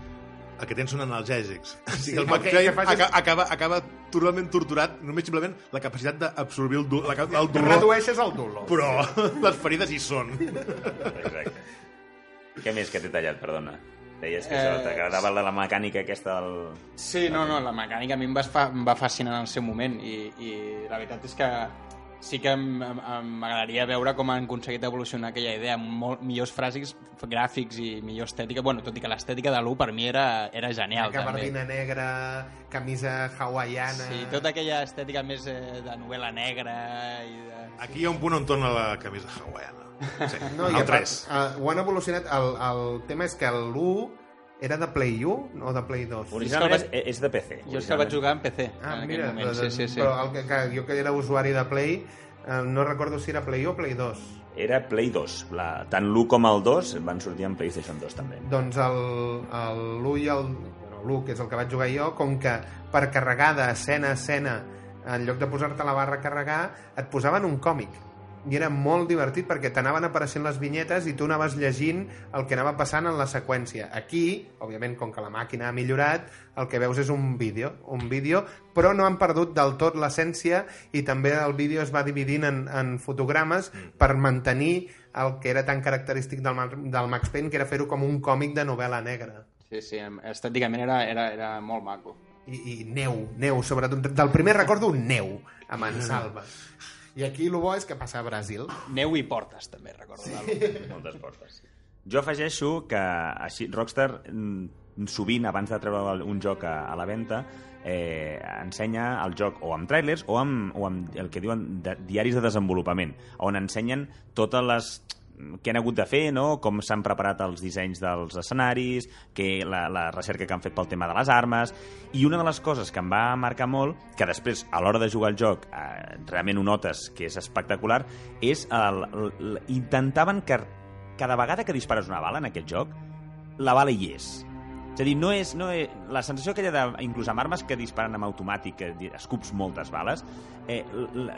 el que tens són analgèsics. O sigui, el Payne que facis- aca- acaba, acaba totalment torturat, només simplement la capacitat d'absorbir el, do, la, el dolor, Redueixes el dolor. però les ferides hi són. Exacte. Què més que t'he tallat, perdona? Deies que Eh, t'agradava la, la mecànica aquesta del... Sí, no, no, la mecànica a mi em va, em va fascinar en el seu moment i, i la veritat és que sí que m'agradaria veure com han aconseguit evolucionar aquella idea amb molt millors fràsics, gràfics i millor estètica. Bueno, tot i que l'estètica de l'1 per mi era, era genial, també. Gabardina negra, camisa hawaiana... Sí, tota aquella estètica més eh, de novel·la negra i de... Aquí hi ha un punt on torna la camisa hawaiana. Sí, No, i el a part, 3. uh, ho han evolucionat. El, el tema és que l'1 era de Play 1 o de Play 2? Originalment és, és de PC. Jo és que el vaig jugar en PC Ah, en mira, aquell moment. doncs, Sí, sí, sí. però el que, que, jo que era usuari de Play, eh, no recordo si era Play 1 o Play 2. Era Play 2. La, tant l'1 com el 2 van sortir en PlayStation 2 també. Doncs el, el l'1 i el... Bueno, l'1, que és el que vaig jugar jo, com que per carregar d'escena a escena, en lloc de posar-te la barra a carregar, et posaven un còmic. I era molt divertit perquè t'anaven apareixent les vinyetes i tu anaves llegint el que anava passant en la seqüència. Aquí, òbviament, com que la màquina ha millorat, el que veus és un vídeo, un vídeo, però no han perdut del tot l'essència i també el vídeo es va dividint en, en fotogrames per mantenir el que era tan característic del, del Max Payne, que era fer-ho com un còmic de novel·la negra. Sí, sí, estèticament era, era, era molt maco. I, i neu, neu, sobretot. Del primer recordo neu, a Mansalva. I aquí el bo és que passa a Brasil. Neu i portes, també, recordo. Sí. Moltes portes. Jo afegeixo que així Rockstar mm, sovint, abans de treure un joc a, a la venda, eh, ensenya el joc o amb trailers o amb, o amb el que diuen de, diaris de desenvolupament, on ensenyen totes les què han hagut de fer, no? com s'han preparat els dissenys dels escenaris, que la, la recerca que han fet pel tema de les armes, i una de les coses que em va marcar molt, que després, a l'hora de jugar el joc, eh, realment ho notes que és espectacular, és el, el, intentaven que cada vegada que dispares una bala en aquest joc, la bala hi és. És a dir, no és, no és, la sensació aquella de, inclús amb armes que disparen amb automàtic, que escups moltes bales, eh, la,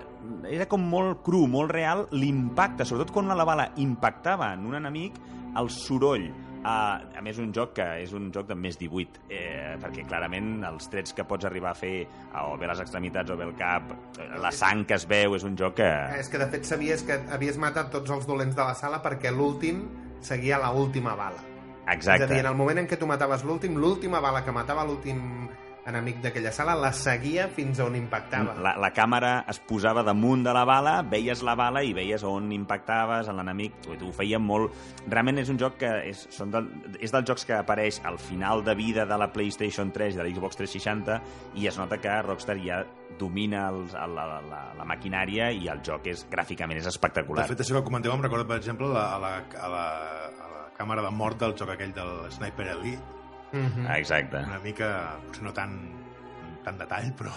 era com molt cru, molt real, l'impacte, sobretot quan la bala impactava en un enemic, el soroll, eh, a més un joc que és un joc de més 18 eh, perquè clarament els trets que pots arribar a fer o bé les extremitats o bé el cap eh, la sang que es veu és un joc que És que de fet sabies que havies matat tots els dolents de la sala perquè l'últim seguia la última bala. Exacte És a dir, en el moment en què tu mataves l'últim, l'última bala que matava l'últim enemic d'aquella sala la seguia fins a on impactava. La, la càmera es posava damunt de la bala, veies la bala i veies on impactaves en l'enemic. Ho, ho feia molt... Realment és un joc que és, són del, és dels jocs que apareix al final de vida de la PlayStation 3 i de la Xbox 360 i es nota que Rockstar ja domina els, la, la, la, la maquinària i el joc és gràficament és espectacular. De fet, això que comenteu em recorda, per exemple, la, a, la, a, la, a la càmera de mort del joc aquell del Sniper Elite. Mhm. Ah, Exacte. Una mica, potser no tan, tan detall, però,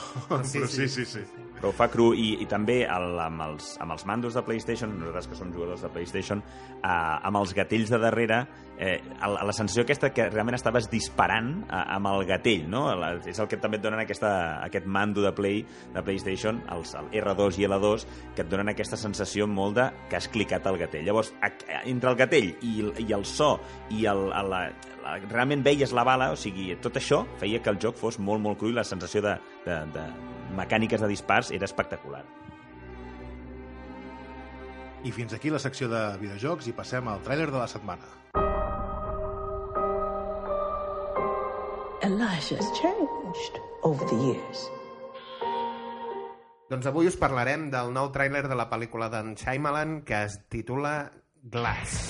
Sí, però sí, sí. sí, sí. Però ho fa cru i, i també el, amb, els, amb els mandos de PlayStation, nosaltres que som jugadors de PlayStation, eh, amb els gatells de darrere, eh, la, la sensació aquesta que realment estaves disparant eh, amb el gatell, no? La, és el que també et donen aquesta, aquest mando de Play de PlayStation, els, el R2 i L2, que et donen aquesta sensació molt de que has clicat el gatell. Llavors, a, entre el gatell i, i el so i el, el, la, la, realment veies la bala, o sigui, tot això feia que el joc fos molt, molt cru i la sensació de, de, de mecàniques de dispars era espectacular. I fins aquí la secció de videojocs i passem al tràiler de la setmana. Elijah's changed over the years. Doncs avui us parlarem del nou tràiler de la pel·lícula d'en Shyamalan que es titula Glass.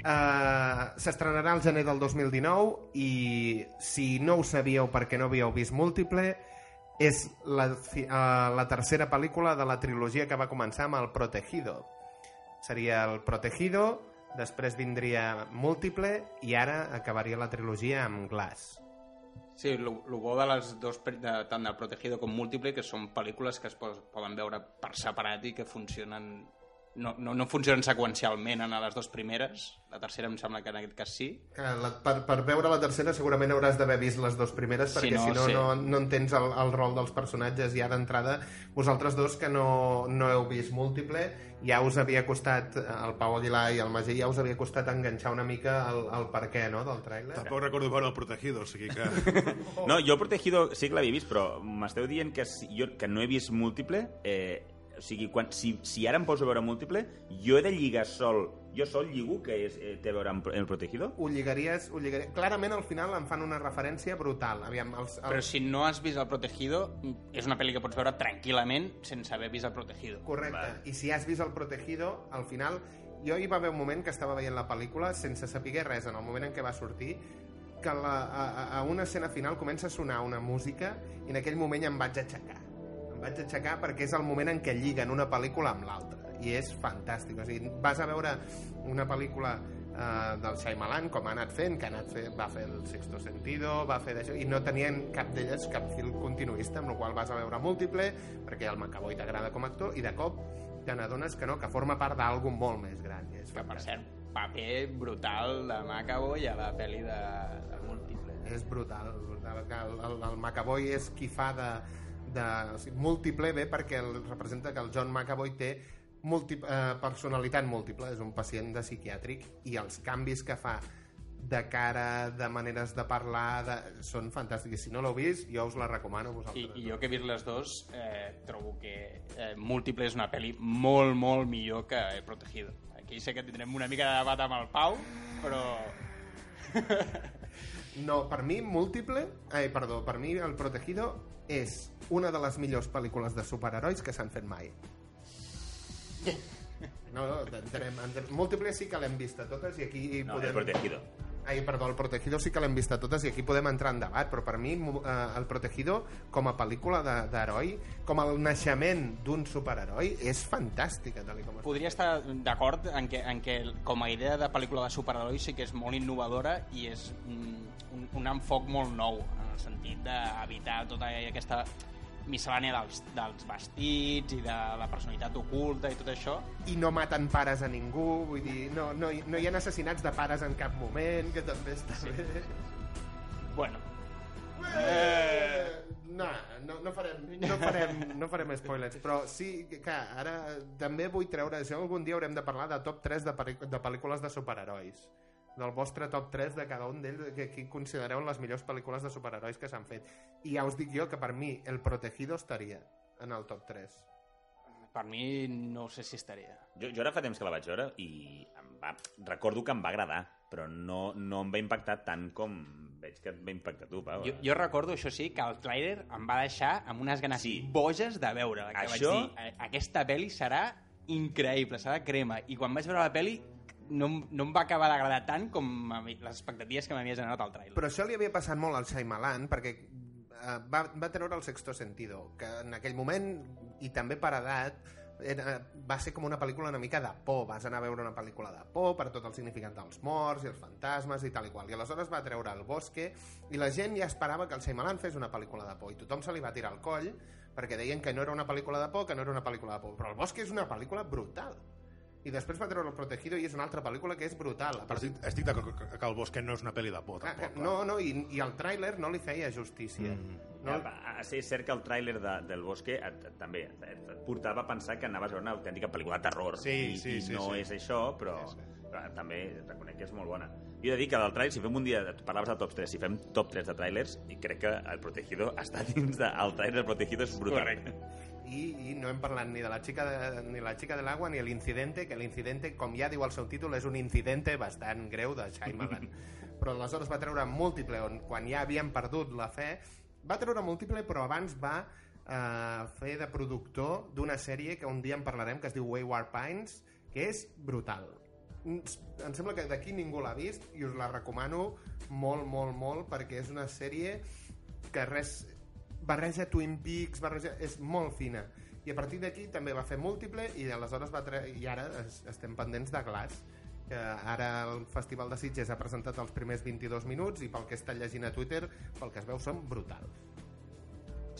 Uh, S'estrenarà al gener del 2019 i si no ho sabíeu perquè no havíeu vist múltiple és la, uh, la tercera pel·lícula de la trilogia que va començar amb El Protegido. Seria El Protegido, després vindria Múltiple i ara acabaria la trilogia amb Glass. Sí, el bo de les dos, de, tant del Protegido com Múltiple, que són pel·lícules que es poden veure per separat i que funcionen... No, no, no funcionen seqüencialment en les dues primeres. La tercera em sembla que en aquest cas sí. Que la, per, per veure la tercera segurament hauràs d'haver vist les dues primeres Si perquè no, si no, sí. no, no entens el, el rol dels personatges ja d'entrada. Vosaltres dos que no, no heu vist múltiple ja us havia costat, el Pau Aguilar i el Magí ja us havia costat enganxar una mica el, el per què no, del tràiler. Tampoc recordo veure el Protegido, o sigui que... No, jo el Protegido sí que l'havia vist, però m'esteu dient que, si, jo, que no he vist múltiple... Eh, o sigui, quan, si, si ara em poso a veure múltiple, jo he de lligar sol... Jo sol lligo que és, eh, té a veure amb el Protegido? Ho lligaries, ho lligaries... Clarament al final em fan una referència brutal. Aviam, els, els... Però si no has vist El Protegido, és una pel·li que pots veure tranquil·lament sense haver vist El Protegido. Correcte. I si has vist el Protegido, al final... Jo hi va haver un moment que estava veient la pel·lícula sense saber res en el moment en què va sortir que la, a, a- a una escena final comença a sonar una música i en aquell moment em vaig aixecar. Em vaig aixecar perquè és el moment en què lliguen una pel·lícula amb l'altra i és fantàstic. O sigui, vas a veure una pel·lícula eh, del Shyamalan, com ha anat fent, que ha anat fer, va fer el Sexto Sentido, va fer d'això, i no tenien cap d'elles cap fil continuista, amb la qual vas a veure múltiple, perquè el McAvoy t'agrada com a actor, i de cop te n'adones que no, que forma part d'algú molt més gran. I és Que, per cert, paper brutal de Macavoy a la pel·li de, de Múltiple. És brutal. brutal. El, el, el McAvoy és qui fa de, de o sigui, múltiple bé perquè el, representa que el John McAvoy té multi, eh, personalitat múltiple, és un pacient de psiquiàtric i els canvis que fa de cara, de maneres de parlar, de... són fantàstics. Si no l'heu vist, jo us la recomano a I, vosaltres. I jo que he vist les dos, eh, trobo que eh, Múltiple és una pel·li molt, molt millor que He Protegido. Aquí sé que tindrem una mica de debat amb el Pau, però... No, per mi, Múltiple... Ai, perdó, per mi El Protegido és una de les millors pel·lícules de superherois que s'han fet mai. No, no, entenem. entenem. Múltiples sí que l'hem vista totes i aquí No, el podem... Protegido. Ai, perdó, el Protegido sí que l'hem vista totes i aquí podem entrar en debat, però per mi eh, el Protegido com a pel·lícula de- d'heroi, com el naixement d'un superheroi, és fantàstica, tal com Podria estar d'acord en que, en que com a idea de pel·lícula de superherois sí que és molt innovadora i és mm, un, un enfoc molt nou el sentit d'evitar tota aquesta miscel·lània dels, dels vestits i de la personalitat oculta i tot això i no maten pares a ningú, vull dir, no, no, hi- no hi ha assassinats de pares en cap moment, que també està sí. bé. bueno, Eh, no, no, no, farem, no, farem, no farem spoilers, però sí que ara també vull treure, això algun dia haurem de parlar de top 3 de, de pel·lícules de superherois del vostre top 3 de cada un d'ells que, que considereu les millors pel·lícules de superherois que s'han fet i ja us dic jo que per mi El Protegido estaria en el top 3 per mi no sé si estaria Jo, jo ara fa temps que la vaig veure i em va, recordo que em va agradar, però no, no em va impactar tant com veig que et va impactar tu, Pau. jo, jo recordo, això sí, que el tràiler em va deixar amb unes ganes Sí. boges de veure que Això- vaig dir, "A- aquesta pel·li serà increïble, serà crema i quan vaig veure la pel·li no, no em va acabar d'agradar tant com les expectatives que m'havia generat el tràiler Però això li havia passat molt al Shyamalan, perquè eh, va, va treure el sexto sentido, que en aquell moment, i també per edat, era, va ser com una pel·lícula una mica de por. Vas anar a veure una pel·lícula de por per tot el significat dels morts i els fantasmes i tal i qual. I aleshores va treure el bosque i la gent ja esperava que el Shyamalan fes una pel·lícula de por i tothom se li va tirar al coll perquè deien que no era una pel·lícula de por, que no era una pel·lícula de por. Però el bosque és una pel·lícula brutal. I després va treure el Protegido i és una altra pel·lícula que és brutal. Però estic, estic d'acord que, que el Bosque no és una pel·li de por, Clar, tampoc. clar, no, no, i, i el tràiler no li feia justícia. Mm. No, No, va, sí, és cert que el tràiler de, del Bosque et, et, també et, et portava a pensar que anaves a veure una autèntica pel·lícula de terror Sí, i, sí, i sí, no sí. és això, però, Sí, sí. però també reconec que és molt bona. Jo he de dir que del tràiler, si fem un dia, parlaves de top 3, si fem top 3 de tràilers, i crec que el Protegido està dins de... El tràiler del Protegido és brutal. Correcte. I, I no hem parlat ni de la xica de, ni la xica de l'agua ni l'incidente, que l'incidente, com ja diu el seu títol, és un incidente bastant greu de Shyamalan. però aleshores va treure múltiple, on quan ja havien perdut la fe, va treure múltiple, però abans va eh, fer de productor d'una sèrie que un dia en parlarem, que es diu Wayward Pines, que és brutal. Em sembla que d'aquí ningú l'ha vist i us la recomano molt, molt, molt, perquè és una sèrie que res barreja Twin Peaks, barreja, és molt fina. I a partir d'aquí també va fer múltiple i aleshores va tre... i ara es, estem pendents de Glass que ara el Festival de Sitges ha presentat els primers 22 minuts i pel que està llegint a Twitter, pel que es veu, són brutals.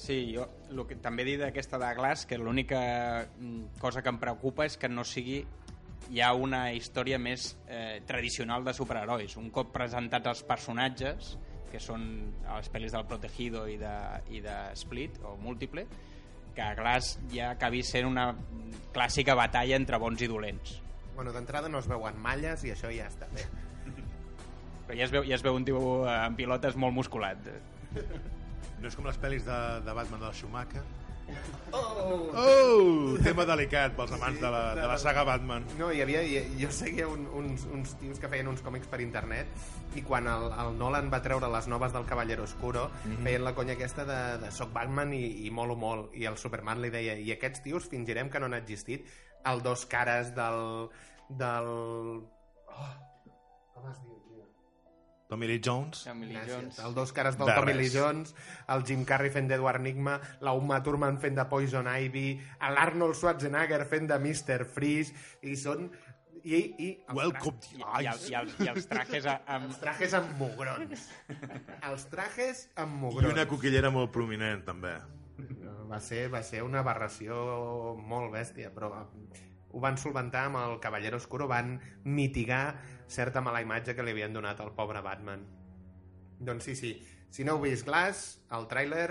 Sí, jo el que també he dit d'aquesta de Glass que l'única mm, cosa que em preocupa és que no sigui ja una història més eh, tradicional de superherois. Un cop presentats els personatges, que són les pel·lis del Protegido i de, i de Split, o Múltiple, que Glass ja acabi sent una clàssica batalla entre bons i dolents. Bueno, d'entrada no es veuen malles i això ja està bé. Però ja es veu, ja es veu un tio amb pilotes molt musculat. No és com les pel·lis de, de Batman del Schumacher. Oh! Oh! Tema delicat pels amants de, la, de la saga Batman. No, hi havia, jo seguia un, uns, uns tios que feien uns còmics per internet i quan el, el Nolan va treure les noves del Cavallero Oscuro mm -hmm. feien la conya aquesta de, de soc Batman i, i molo molt i el Superman li deia i aquests tios fingirem que no han existit el dos cares del del oh, com es diu? Tommy Lee Jones. Emily Gràcies. Jones. El dos cares del De Tommy res. Lee Jones, el Jim Carrey fent d'Edward Nigma, la Uma Thurman fent de Poison Ivy, l'Arnold Schwarzenegger fent de Mr. Freeze, i són... I, i els Welcome I, to i, els, i, els, I els trajes a- amb... Els trajes amb mugrons. Els trajes amb I mugrons. una coquillera molt prominent, també. Va ser, va ser una aberració molt bèstia, però ho van solventar amb el Cavallero Oscuro, van mitigar certa mala imatge que li havien donat al pobre Batman. Doncs sí, sí. Si no heu vist Glass, el tràiler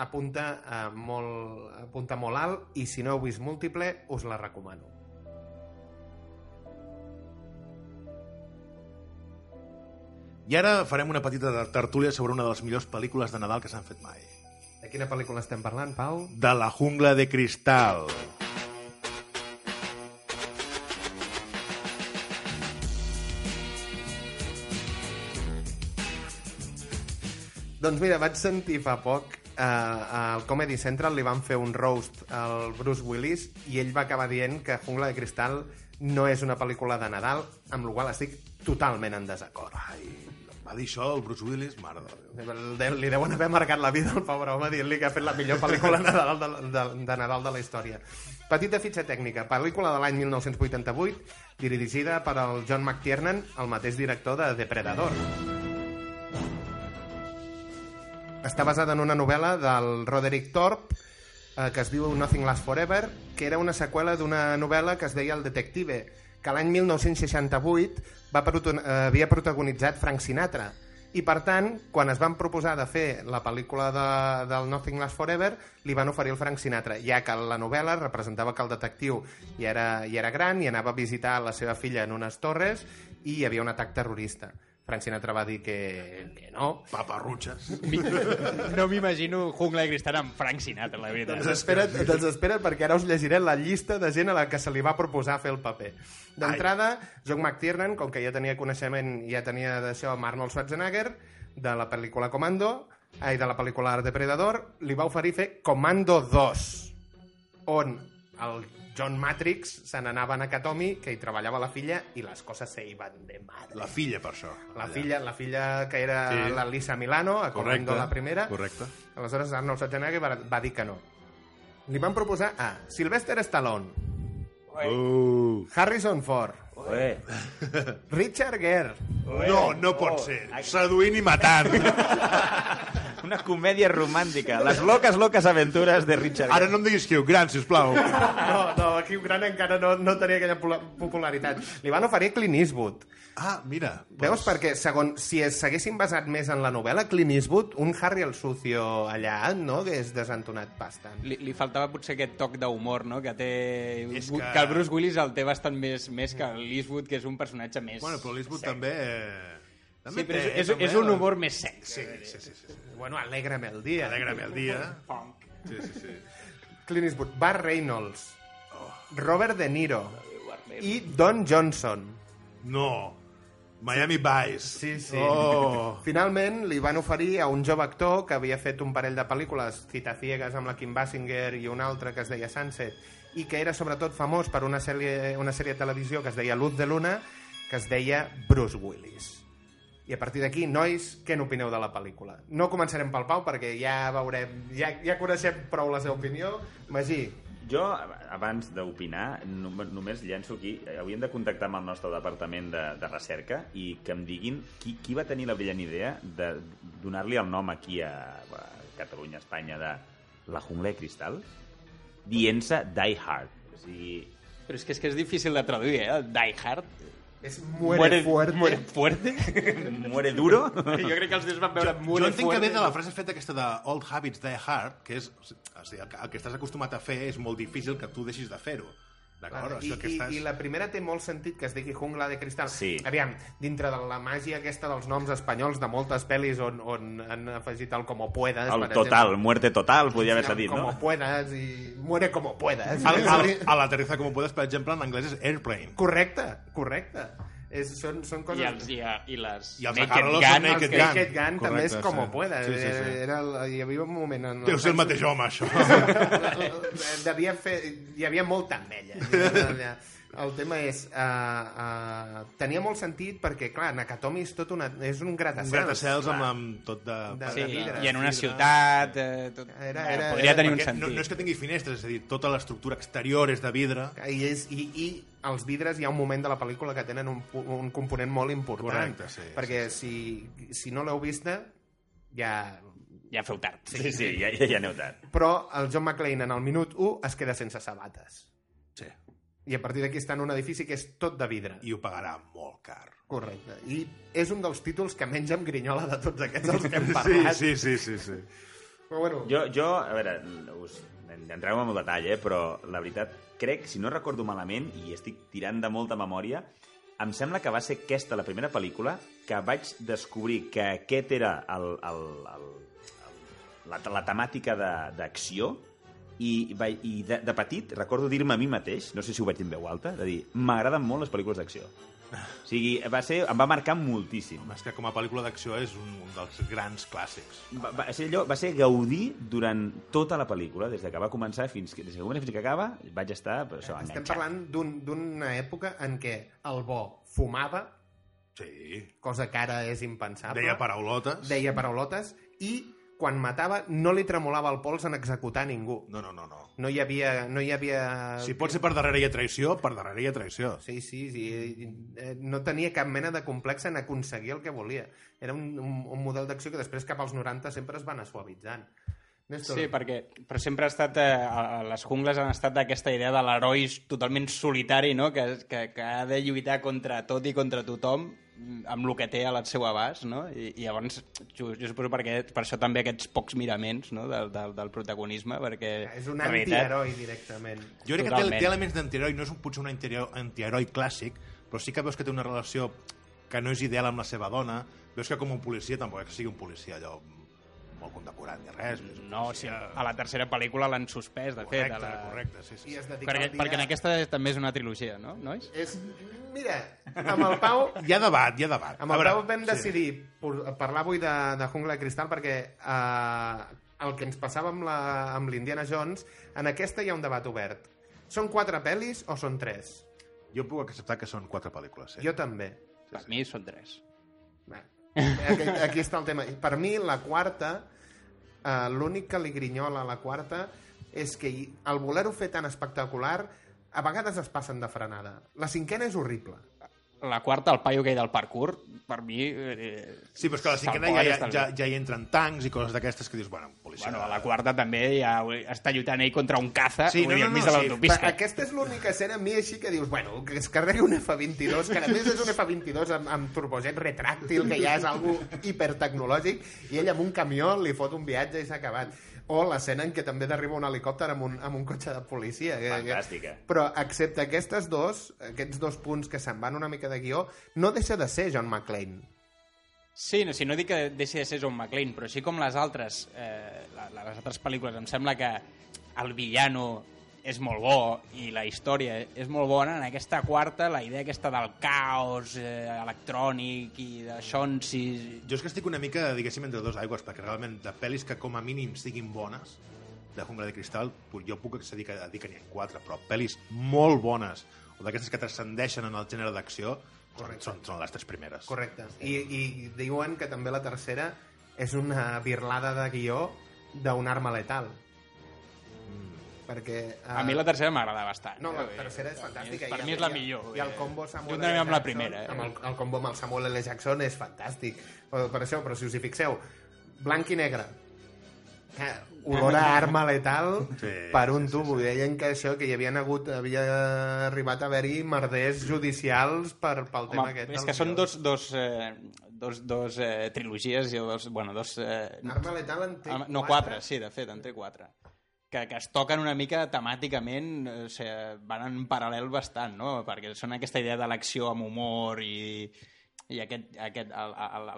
apunta, a molt, apunta molt alt i si no heu vist múltiple, us la recomano. I ara farem una petita tertúlia sobre una de les millors pel·lícules de Nadal que s'han fet mai. De quina pel·lícula estem parlant, Pau? De la jungla de cristal. Doncs mira, vaig sentir fa poc eh, al Comedy Central li van fer un roast al Bruce Willis i ell va acabar dient que Jungla de Cristal no és una pel·lícula de Nadal, amb la qual estic totalment en desacord. Ai, va dir això el Bruce Willis, mare de Déu. Li deuen haver marcat la vida al pobre home dient-li que ha fet la millor pel·lícula de Nadal de, de, de Nadal de la història. Petita fitxa tècnica. Pel·lícula de l'any 1988, dirigida per el John McTiernan, el mateix director de Depredador. Està basada en una novel·la del Roderick Thorpe eh, que es diu Nothing Lasts Forever, que era una seqüela d'una novel·la que es deia El Detective, que l'any 1968 va proto havia protagonitzat Frank Sinatra. I, per tant, quan es van proposar de fer la pel·lícula de, del Nothing Lasts Forever, li van oferir el Frank Sinatra, ja que la novel·la representava que el detectiu ja era, ja era gran i anava a visitar la seva filla en unes torres i hi havia un atac terrorista. Frank Sinatra va dir que, que no, Paparrutxes. No m'imagino Jungla de Cristal amb Frank Sinatra, la veritat. Doncs espera't, doncs espera't perquè ara us llegiré la llista de gent a la que se li va proposar fer el paper. D'entrada, John McTiernan, com que ja tenia coneixement, ja tenia d'això amb Arnold Schwarzenegger, de la pel·lícula Comando, ai, de la pel·lícula Depredador, li va oferir fer Comando 2, on el John Matrix se n'anava a Nakatomi, que hi treballava la filla, i les coses se iban de madre. La filla, per això. La Allà. filla, la filla que era Sí. la Lisa Milano, a Correcte, la primera. correcte. Aleshores Arnold Schwarzenegger va, va dir que no. Li van proposar a Sylvester Stallone, Uh. Harrison Ford, Ué, Richard Gere, No, no pot ser. Seduint i matant. una comèdia romàntica. Les loques, loques aventures de Richard Ara no em diguis Hugh Grant, sisplau. No, no, Hugh Grant encara no, no tenia aquella popularitat. Li van oferir Clint Eastwood. Ah, mira. Veus? Perquè, segons, si es s'haguessin basat més en la novel·la, Clint Eastwood, un Harry el Sucio allà, no?, hagués desentonat bastant. Li, li faltava potser aquest toc d'humor, no?, que té... És que... que- que el Bruce Willis el té bastant més, més que l'Eastwood, que és un personatge més... Bueno, però l'Eastwood també... eh, Sí, però és, és, és un humor més sec. Sí, sí, sí. sí. Bueno, alegra'm el dia. Alegra'm el dia. Sí, sí, sí. Clint Eastwood, Bart Reynolds, Robert De Niro i Don Johnson. No. Miami Vice. Sí, sí. Oh. Finalment li van oferir a un jove actor que havia fet un parell de pel·lícules, Cita Ciegas amb la Kim Basinger i un altre que es deia Sunset, i que era sobretot famós per una sèrie, una sèrie de televisió que es deia Luz de Luna, que es deia Bruce Willis. I a partir d'aquí, nois, què n'opineu de la pel·lícula? No començarem pel Pau perquè ja veurem, ja, ja coneixem prou la seva opinió. Magí, Jo, abans d'opinar, no, només llenço aquí... Hauríem de contactar amb el nostre departament de, de recerca i que em diguin qui, qui va tenir la brillant idea de donar-li el nom aquí a, a Catalunya, a Espanya, de La jungla de cristal, dient-se Die Hard. O sigui, Però és que és, que és difícil de traduir, eh? Die Hard. És muere, fuerte. Muere fuerte. muere duro. jo crec que els dies van veure Jo Muere entenc que fuerte. ve de la frase feta aquesta de Old Habits Die Hard, que és... O sigui, el, que, el que estàs acostumat a fer és molt difícil que tu deixis de fer-ho. D'acord? I, i, estàs... I la primera té molt sentit que es digui Jungla de Cristal. Sí. Aviam, dintre de la màgia aquesta dels noms espanyols de moltes pel·lis on, on han afegit el Como Puedas, El per total, exemple. muerte total, podria haver-se dit, Como no? Puedas i Muere Como Puedas. Al, al, a l'aterriza com puedes, per exemple, en anglès és airplane. Correcte, correcte. És, són, són coses... I, els, i, i les I els Naked Gun, són Naked que- Gun. Naked Gun també és Correcte, Como sí. Puedas. Sí, sí, sí. Era, el- hi havia un moment... En Deu ser el mateix home, això. devia fer... Hi havia molta ametlla. El tema és... Uh, uh, tenia molt sentit perquè, clar, Nakatomi és tot una... És un Un gratacels. gratacels amb, amb tot de... De- Sí, de vidre. i en una ciutat... Eh, tot... Era- eh, era- podria era- tenir un sentit. no, no és que tingui finestres, és a dir, tota l'estructura exterior és de vidre. I, és, i, I els vidres hi ha un moment de la pel·lícula que tenen un, un component molt important. Correcte, sí, Perquè si, si no l'heu vista, ja... Ja feu tard. Sí, sí, ja, ja, ja aneu tard. Però el John McClane en el minut 1 es queda sense sabates. Sí. I a partir d'aquí està en un edifici que és tot de vidre. I ho pagarà molt car. Correcte. I és un dels títols que menys em grinyola de tots aquests dels que hem Sí, parlat. sí, sí, sí, sí. Però bueno, Jo, jo a veure, us, entreu en el detall, eh, però la veritat, crec, si no recordo malament, i estic tirant de molta memòria, em sembla que va ser aquesta la primera pel·lícula que vaig descobrir que aquest era el, el, el, el, la, la temàtica de- d'acció i, i de, de petit recordo dir-me a mi mateix, no sé si ho vaig dir en veu alta, de dir, m'agraden molt les pel·lícules d'acció. O sigui, va ser, em va marcar moltíssim. És que com a pel·lícula d'acció és un, un dels grans clàssics. Va, va, ser allò, va ser gaudir durant tota la pel·lícula, des de que va començar fins que, des que comença fins que acaba, vaig estar per això, Estem enganxat. parlant d'un- d'una època en què el bo fumava, Sí. cosa que ara és impensable. Deia paraulotes. Deia paraulotes i quan matava no li tremolava el pols en executar ningú. No, no, no, no. No hi havia... No hi havia... Si pot ser per darrere hi ha traïció, per darrere hi ha traïció. Sí, sí, sí. eh, No tenia cap mena de complex en aconseguir el que volia. Era un, un, un model d'acció que després cap als 90 sempre es va anar suavitzant. Néstor, Sí, perquè però sempre ha estat, eh, les jungles han estat aquesta idea de l'heroi totalment solitari, no? que, que, que ha de lluitar contra tot i contra tothom amb el que té al seu abast, no? I, i llavors, jo, jo suposo perquè, per això també aquests pocs miraments no? del, del, del protagonisme, perquè... és un antiheroi directament. Jo crec que té, Totalment. té elements d'antiheroi, no és un, potser un antiheroi, antiheroi clàssic, però sí que veus que té una relació que no és ideal amb la seva dona, veus que com un policia tampoc és que sigui un policia allò molt condecorat ni res. No, o sigui, a la tercera pel·lícula l'han suspès, de fet. correcte, A la... correcte, sí, sí. I es Perquè, dia... perquè en aquesta també és una trilogia, no, nois? És... Mira, amb el Pau Hi ha debat, hi ha debat. Amb A el veure, Pau vam sí. decidir por- parlar avui de, de Jungla de Cristal perquè eh, el que ens passava amb la- amb l'Indiana Jones, en aquesta hi ha un debat obert. Són quatre pel·lis o són tres? Jo puc acceptar que són quatre pel·lícules. Sí. Jo també. Per mi són tres. Bé, aquí, aquí està el tema. Per mi, la quarta, eh, l'únic que li grinyola a la quarta és que al voler-ho fer tan espectacular, a vegades es passen de frenada. La cinquena és horrible. La quarta, el paio que hi del parkour, per mi... Eh, Sí, però és que a la cinquena ja, ja, ja, ja hi entren tancs i coses d'aquestes que dius, bueno, policia... Bueno, a la quarta també ja està lluitant ell contra un caza, Sí, no, dir, no, no, de sí. l'autopista. Va, Aquesta és l'única escena a mi així que dius, bueno, que es carregui un F-22, que a més és un F-22 amb, amb turbojet retràctil, que ja és algo hipertecnològic, i ell amb un camió li fot un viatge i s'ha acabat. O l'escena en què també derriba un helicòpter amb un, amb un cotxe de policia. Fantàstica. Però, excepte aquestes dos, aquests dos punts que se'n van una mica de guió, no deixa de ser John McClane. Sí, no, si no dic que deixi de ser John McClane, però així com les altres, eh, les altres pel·lícules, em sembla que el villano és molt bo i la història és molt bona, en aquesta quarta la idea aquesta del caos eh, electrònic i de xonsis... Jo és que estic una mica, diguéssim, entre dos aigües, perquè realment de pel·lis que com a mínim siguin bones, de Jungla de Cristal, jo puc accedir a dir que n'hi ha quatre, però pel·lis molt bones, o d'aquestes que transcendeixen en el gènere d'acció, són, són, són les tres primeres. Correcte. I, I diuen que també la tercera és una birlada de guió d'un arma letal. Perquè... eh, A mi la tercera m'agrada bastant. No, la eh, tercera és fantàstica. Per mi és la millor. I el combo Samuel L. amb la Jackson, primera. Eh? Amb el, el combo amb el Samuel L. Jackson és fantàstic. Per, per això, però si us hi fixeu, blanc i negre. Olor a arma letal Sí, per un tubo. I deien que això, que hi havia hagut, havia arribat a haver-hi merders judicials per, pel tema Home, aquest. és que són dos, dos, eh, dos, dos eh, trilogies, i dos, bueno, dos... Eh, Arma letal en té no, quatre, sí, de fet, en té quatre. Que, que es toquen una mica temàticament, eh, o sigui, van en paral·lel bastant, no? Perquè són aquesta idea de l'acció amb humor i, i aquest, aquest,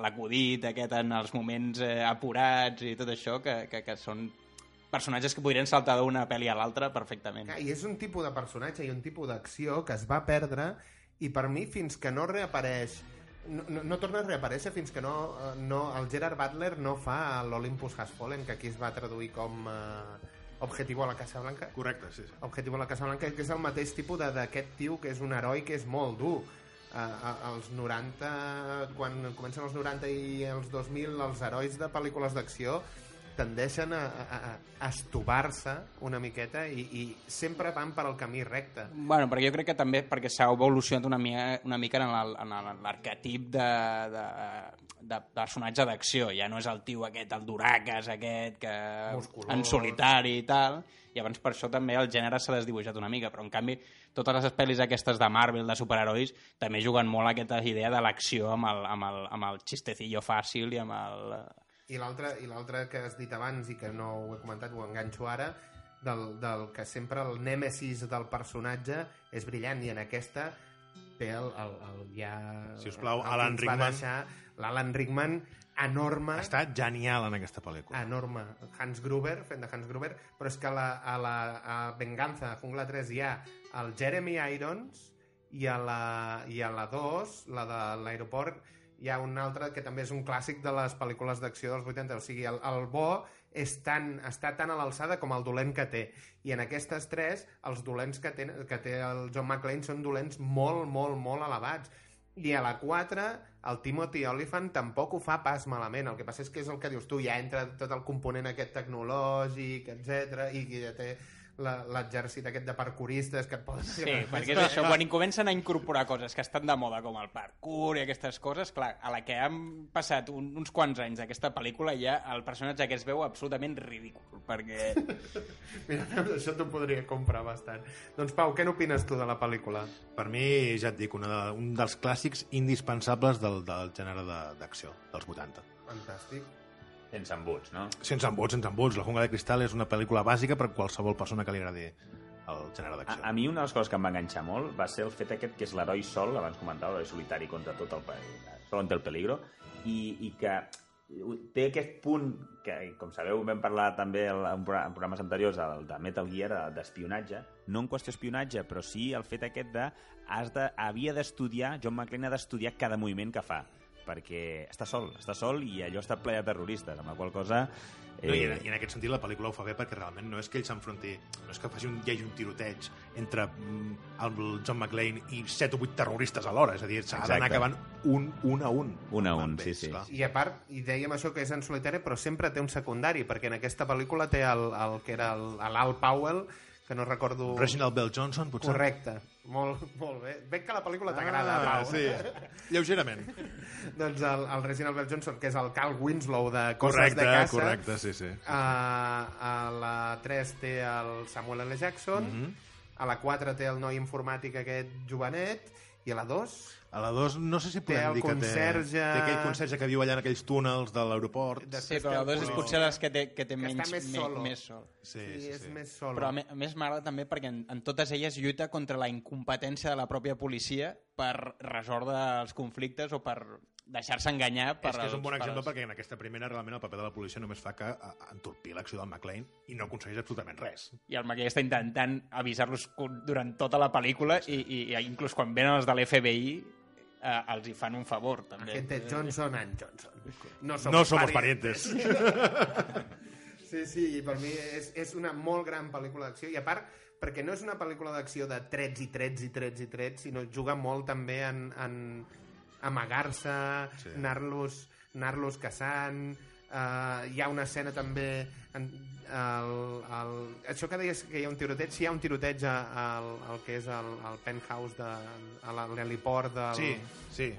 l'acudit aquest en els moments eh, apurats i tot això, que, que, que són personatges que podrien saltar d'una pel·li a l'altra perfectament. I és un tipus de personatge i un tipus d'acció que es va perdre i per mi fins que no reapareix no, no, no torna a reaparèixer fins que no, eh, no el Gerard Butler no fa l'Olympus Has Fallen que aquí es va traduir com eh, Objetivo a la Casa Blanca Correcte, sí, sí. Objetivo a la Casa Blanca, que és el mateix tipus de- d'aquest tio que és un heroi que és molt dur. Als 90, quan comencen els 90 i els 2000, els herois de pel·lícules d'acció tendeixen a, a, a- estovar-se una miqueta i, i sempre van per al camí recte. Bueno, perquè jo crec que també perquè s'ha evolucionat una mica, una mica en l'arquetip de, de, de personatge d'acció. Ja no és el tio aquest, el duraques aquest, que Musculós. en solitari i tal, i abans per això també el gènere s'ha desdibuixat una mica, però en canvi totes les pel·lis aquestes de Marvel, de superherois, també juguen molt a aquesta idea de l'acció amb, el, amb, el, amb el xistecillo fàcil i amb el... I l'altre i l'altre que has dit abans i que no ho he comentat, ho enganxo ara, del, del que sempre el nèmesis del personatge és brillant i en aquesta té el, el, el ja... Si us plau, Alan Rickman. L'Alan Rickman enorme, Està genial en aquesta pel·lícula. enorme. Hans Gruber, fent de Hans Gruber, però és que a la, a la a Venganza, a Jungla 3, hi ha el Jeremy Irons i a la, i a la 2, la de l'aeroport, hi ha un altre que també és un clàssic de les pel·lícules d'acció dels 80, o sigui, el, el bo és tan, està tan a l'alçada com el dolent que té. I en aquestes tres, els dolents que té, que té el John McClane són dolents molt, molt, molt elevats. I a la 4, el Timothy Olyphant tampoc ho fa pas malament. El que passa és que és el que dius tu, ja entra tot el component aquest tecnològic, etc i que ja té l'exèrcit aquest de parkouristes que et poden... Sí, perquè és això, quan hi comencen a incorporar coses que estan de moda, com el parkour i aquestes coses, clar, a la que han passat un, uns quants anys d'aquesta pel·lícula ja el personatge que es veu absolutament ridícul, perquè... Mira, això t'ho podria comprar bastant. Doncs Pau, què n'opines tu de la pel·lícula? Per mi, ja et dic, una de, un dels clàssics indispensables del, del gènere de- d'acció, dels 80. Fantàstic. Sense embuts, no? Sense embuts, sense embuts. La jungla de cristal és una pel·lícula bàsica per a qualsevol persona que li agradi el gènere A, d'acció. a mi una de les coses que em va enganxar molt va ser el fet aquest que és l'heroi sol, abans comentava, l'heroi solitari contra tot el país, sol ante el peligro, i, i que té aquest punt que, com sabeu, vam parlar també en, en progr- en programes anteriors el de Metal Gear, d'espionatge, no en qüestió espionatge, però sí el fet aquest de, has de havia d'estudiar, John McClane ha d'estudiar cada moviment que fa perquè està sol, està sol i allò està ple de terroristes, amb la qual cosa... eh, No, i, en, I en aquest sentit la pel·lícula ho fa bé perquè realment no és que ell s'enfronti, no és que faci un, hi hagi un tiroteig entre mm, el John McClane i 7 o 8 terroristes alhora, és a dir, s'ha d'anar acabant un, un a un. Un a un, sí, ells, sí. clar. I a part, i dèiem això que és en solitari, però sempre té un secundari, perquè en aquesta pel·lícula té el, el que era el- l'Al Powell, que no recordo... Reginald Bell Johnson, potser? Correcte. Molt, molt bé. Veig que la pel·lícula t'agrada, Ah, Pau. sí. Lleugerament. doncs el, el Reginald Bell Johnson, que és el Cal Winslow de Coses Correcte, de Casa. correcte, sí, sí. A, a la 3 té el Samuel L. Jackson, Mhm. a la 4 té el noi informàtic aquest jovenet, i a la 2 A la 2 no sé si podem dir que té, conserge- té aquell conserge que viu allà en aquells túnels de l'aeroport. De- Sí, però la dos és Però- potser les que té, que té que menys, està més solo. més sol. Sí, sí, sí, és sí. més solo. Però a més m'agrada també perquè en, en totes elles lluita contra la incompetència de la pròpia policia per resoldre els conflictes o per deixar-se enganyar per és que és un bon exemple els- perquè en aquesta primera realment el paper de la policia només fa que a- entorpir l'acció del McLean i no aconsegueix absolutament res. i el McKay està intentant avisar-los durant tota la pel·lícula i, i, i inclús quan venen els de l'FBI eh, els hi fan un favor també. Agente Johnson and Johnson. No somos, No somos parientes. Sí, sí, i per mi és, és una molt gran pel·lícula d'acció i a part perquè no és una pel·lícula d'acció de trets i trets i trets i trets, sinó juga molt també en, en amagar-se, Sí. anar-los anar caçant, uh, hi ha una escena també en, el, el, això que deies que hi ha un tiroteig, sí hi ha un tiroteig al, al que és el, el penthouse de, a l'heliport del, Sí, sí.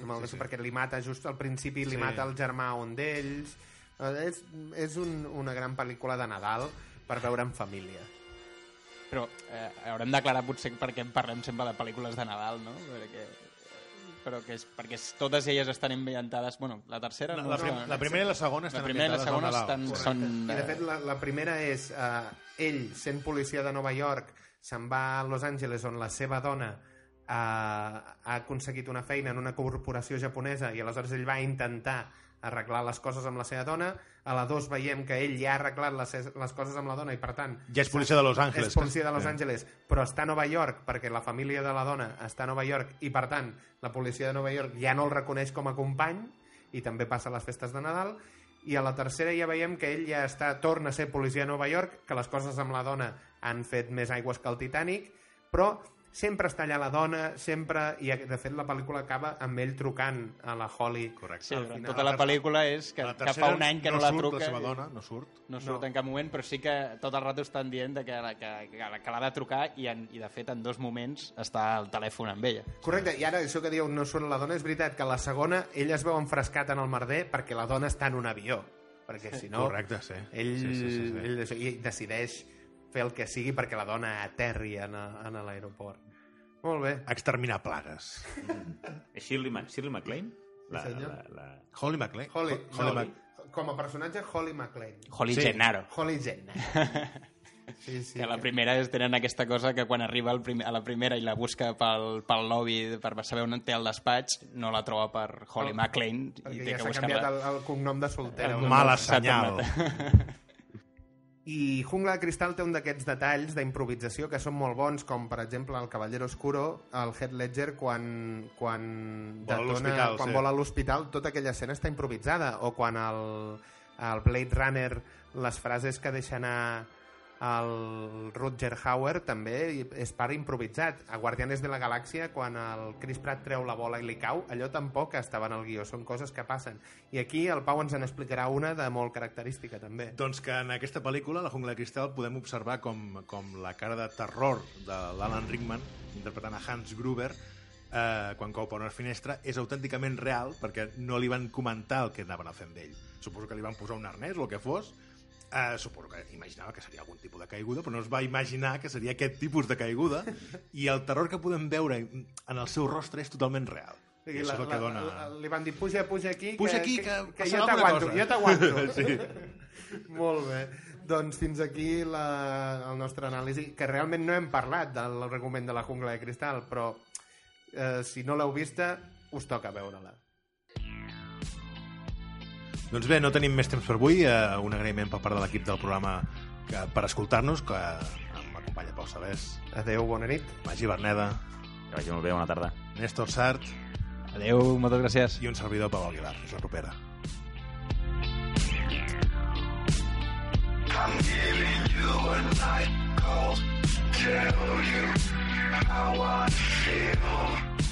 amb el, sí, sí. perquè li mata just al principi, li Sí. mata el germà un d'ells Eh, és, és un, una gran pel·lícula de Nadal per veure en família Però eh, haurem d'aclarar potser perquè parlem sempre de pel·lícules de Nadal, no? Perquè, però que és, perquè es- totes elles estan ambientades... Bueno, la tercera... La, no la, prim, la primera i la segona estan la primera i la segona estan, són... i de fet la, la primera és eh, ell sent policia de Nova York se'n va a Los Angeles on la seva dona eh, ha aconseguit una feina en una corporació japonesa i aleshores ell va intentar arreglar les coses amb la seva dona a la 2 veiem que ell ja ha arreglat les, les coses amb la dona i per tant Ja és policia de Los Angeles. és policia de Los Eh. Angeles, però està a Nova York perquè la família de la dona està a Nova York i, per tant, la policia de Nova York ja no el reconeix com a company i també passa a les festes de Nadal i a la tercera ja veiem que ell ja està, torna a ser policia de Nova York, que les coses amb la dona han fet més aigües que el Titanic, però sempre està allà la dona, sempre, i de fet la pel·lícula acaba amb ell trucant a la Holly. Correcte. Sí, final. tota la pel·lícula és que, que fa un any que no, no la surt truca. la seva dona, no surt. No surt No. en cap moment, però sí que tot el rato estan dient de que, que, que, que l'ha de trucar i, en, i de fet en dos moments està al telèfon amb ella. Correcte, i ara això que diu no surt la dona, és veritat que a la segona ell es veu enfrescat en el merder perquè la dona està en un avió, perquè si no... Correcte, sí. Ell, Sí, sí, sí, sí. ell i decideix fer el que sigui perquè la dona aterri en, a- en l'aeroport. Molt bé. Exterminar plagues. És Shirley, Ma Shirley MacLaine? La, senyor. la, la... Holly McLean. Holly, Holly Holly. Mac- Com a personatge, Holly McLean. Holly Sí. Gennaro. Holly Jenner. Sí, sí. Que la primera és, tenen aquesta cosa que quan arriba al primer, a la primera i la busca pel, pel lobby per saber on té el despatx, no la troba per Holly Oh, McLean i Perquè té ja que s'ha canviat el, el cognom de soltera. El Mala senyal. I Jungla de Cristal té un d'aquests detalls d'improvisació que són molt bons, com per exemple el Cavallero Oscuro, el Heath Ledger quan, quan, Vol detona, quan sí. vol a l'hospital, tota aquella escena està improvisada, o quan el, el Blade Runner, les frases que deixa anar el Rutger Hauer també és part improvisat. A Guardianes de la Galàxia, quan el Chris Pratt treu la bola i li cau, allò tampoc estava en el guió, són coses que passen. I aquí el Pau ens en explicarà una de molt característica, també. Doncs que en aquesta pel·lícula, La jungla de cristal, podem observar com, com la cara de terror de l'Alan Rickman, interpretant a Hans Gruber, eh, quan cau per una finestra, és autènticament real perquè no li van comentar el que anaven a fer amb ell. Suposo que li van posar un arnès o el que fos, eh, suposo que imaginava que seria algun tipus de caiguda, però no es va imaginar que seria aquest tipus de caiguda, i el terror que podem veure en el seu rostre és totalment real. I això és el que dona... la, li van dir, puja, puja aquí, Puja que, aquí, que, que que jo t'aguanto, jo t'aguanto. Sí. Molt bé. Doncs fins aquí la, el nostre anàlisi, que realment no hem parlat de l'argument de la jungla de cristal, però eh, si no l'heu vista, us toca veure-la. Doncs bé, no tenim més temps per avui. Eh, un agraïment per part de l'equip del programa que, per escoltar-nos, que m'acompanya Pau Sabés, Adeu, bona nit. Magí Berneda, Que vagi molt bé, bona tarda. Néstor Sart Adeu, moltes gràcies. i un servidor Pau Aguilar. Fins la propera. I'm giving you a night call. Tell you how I feel.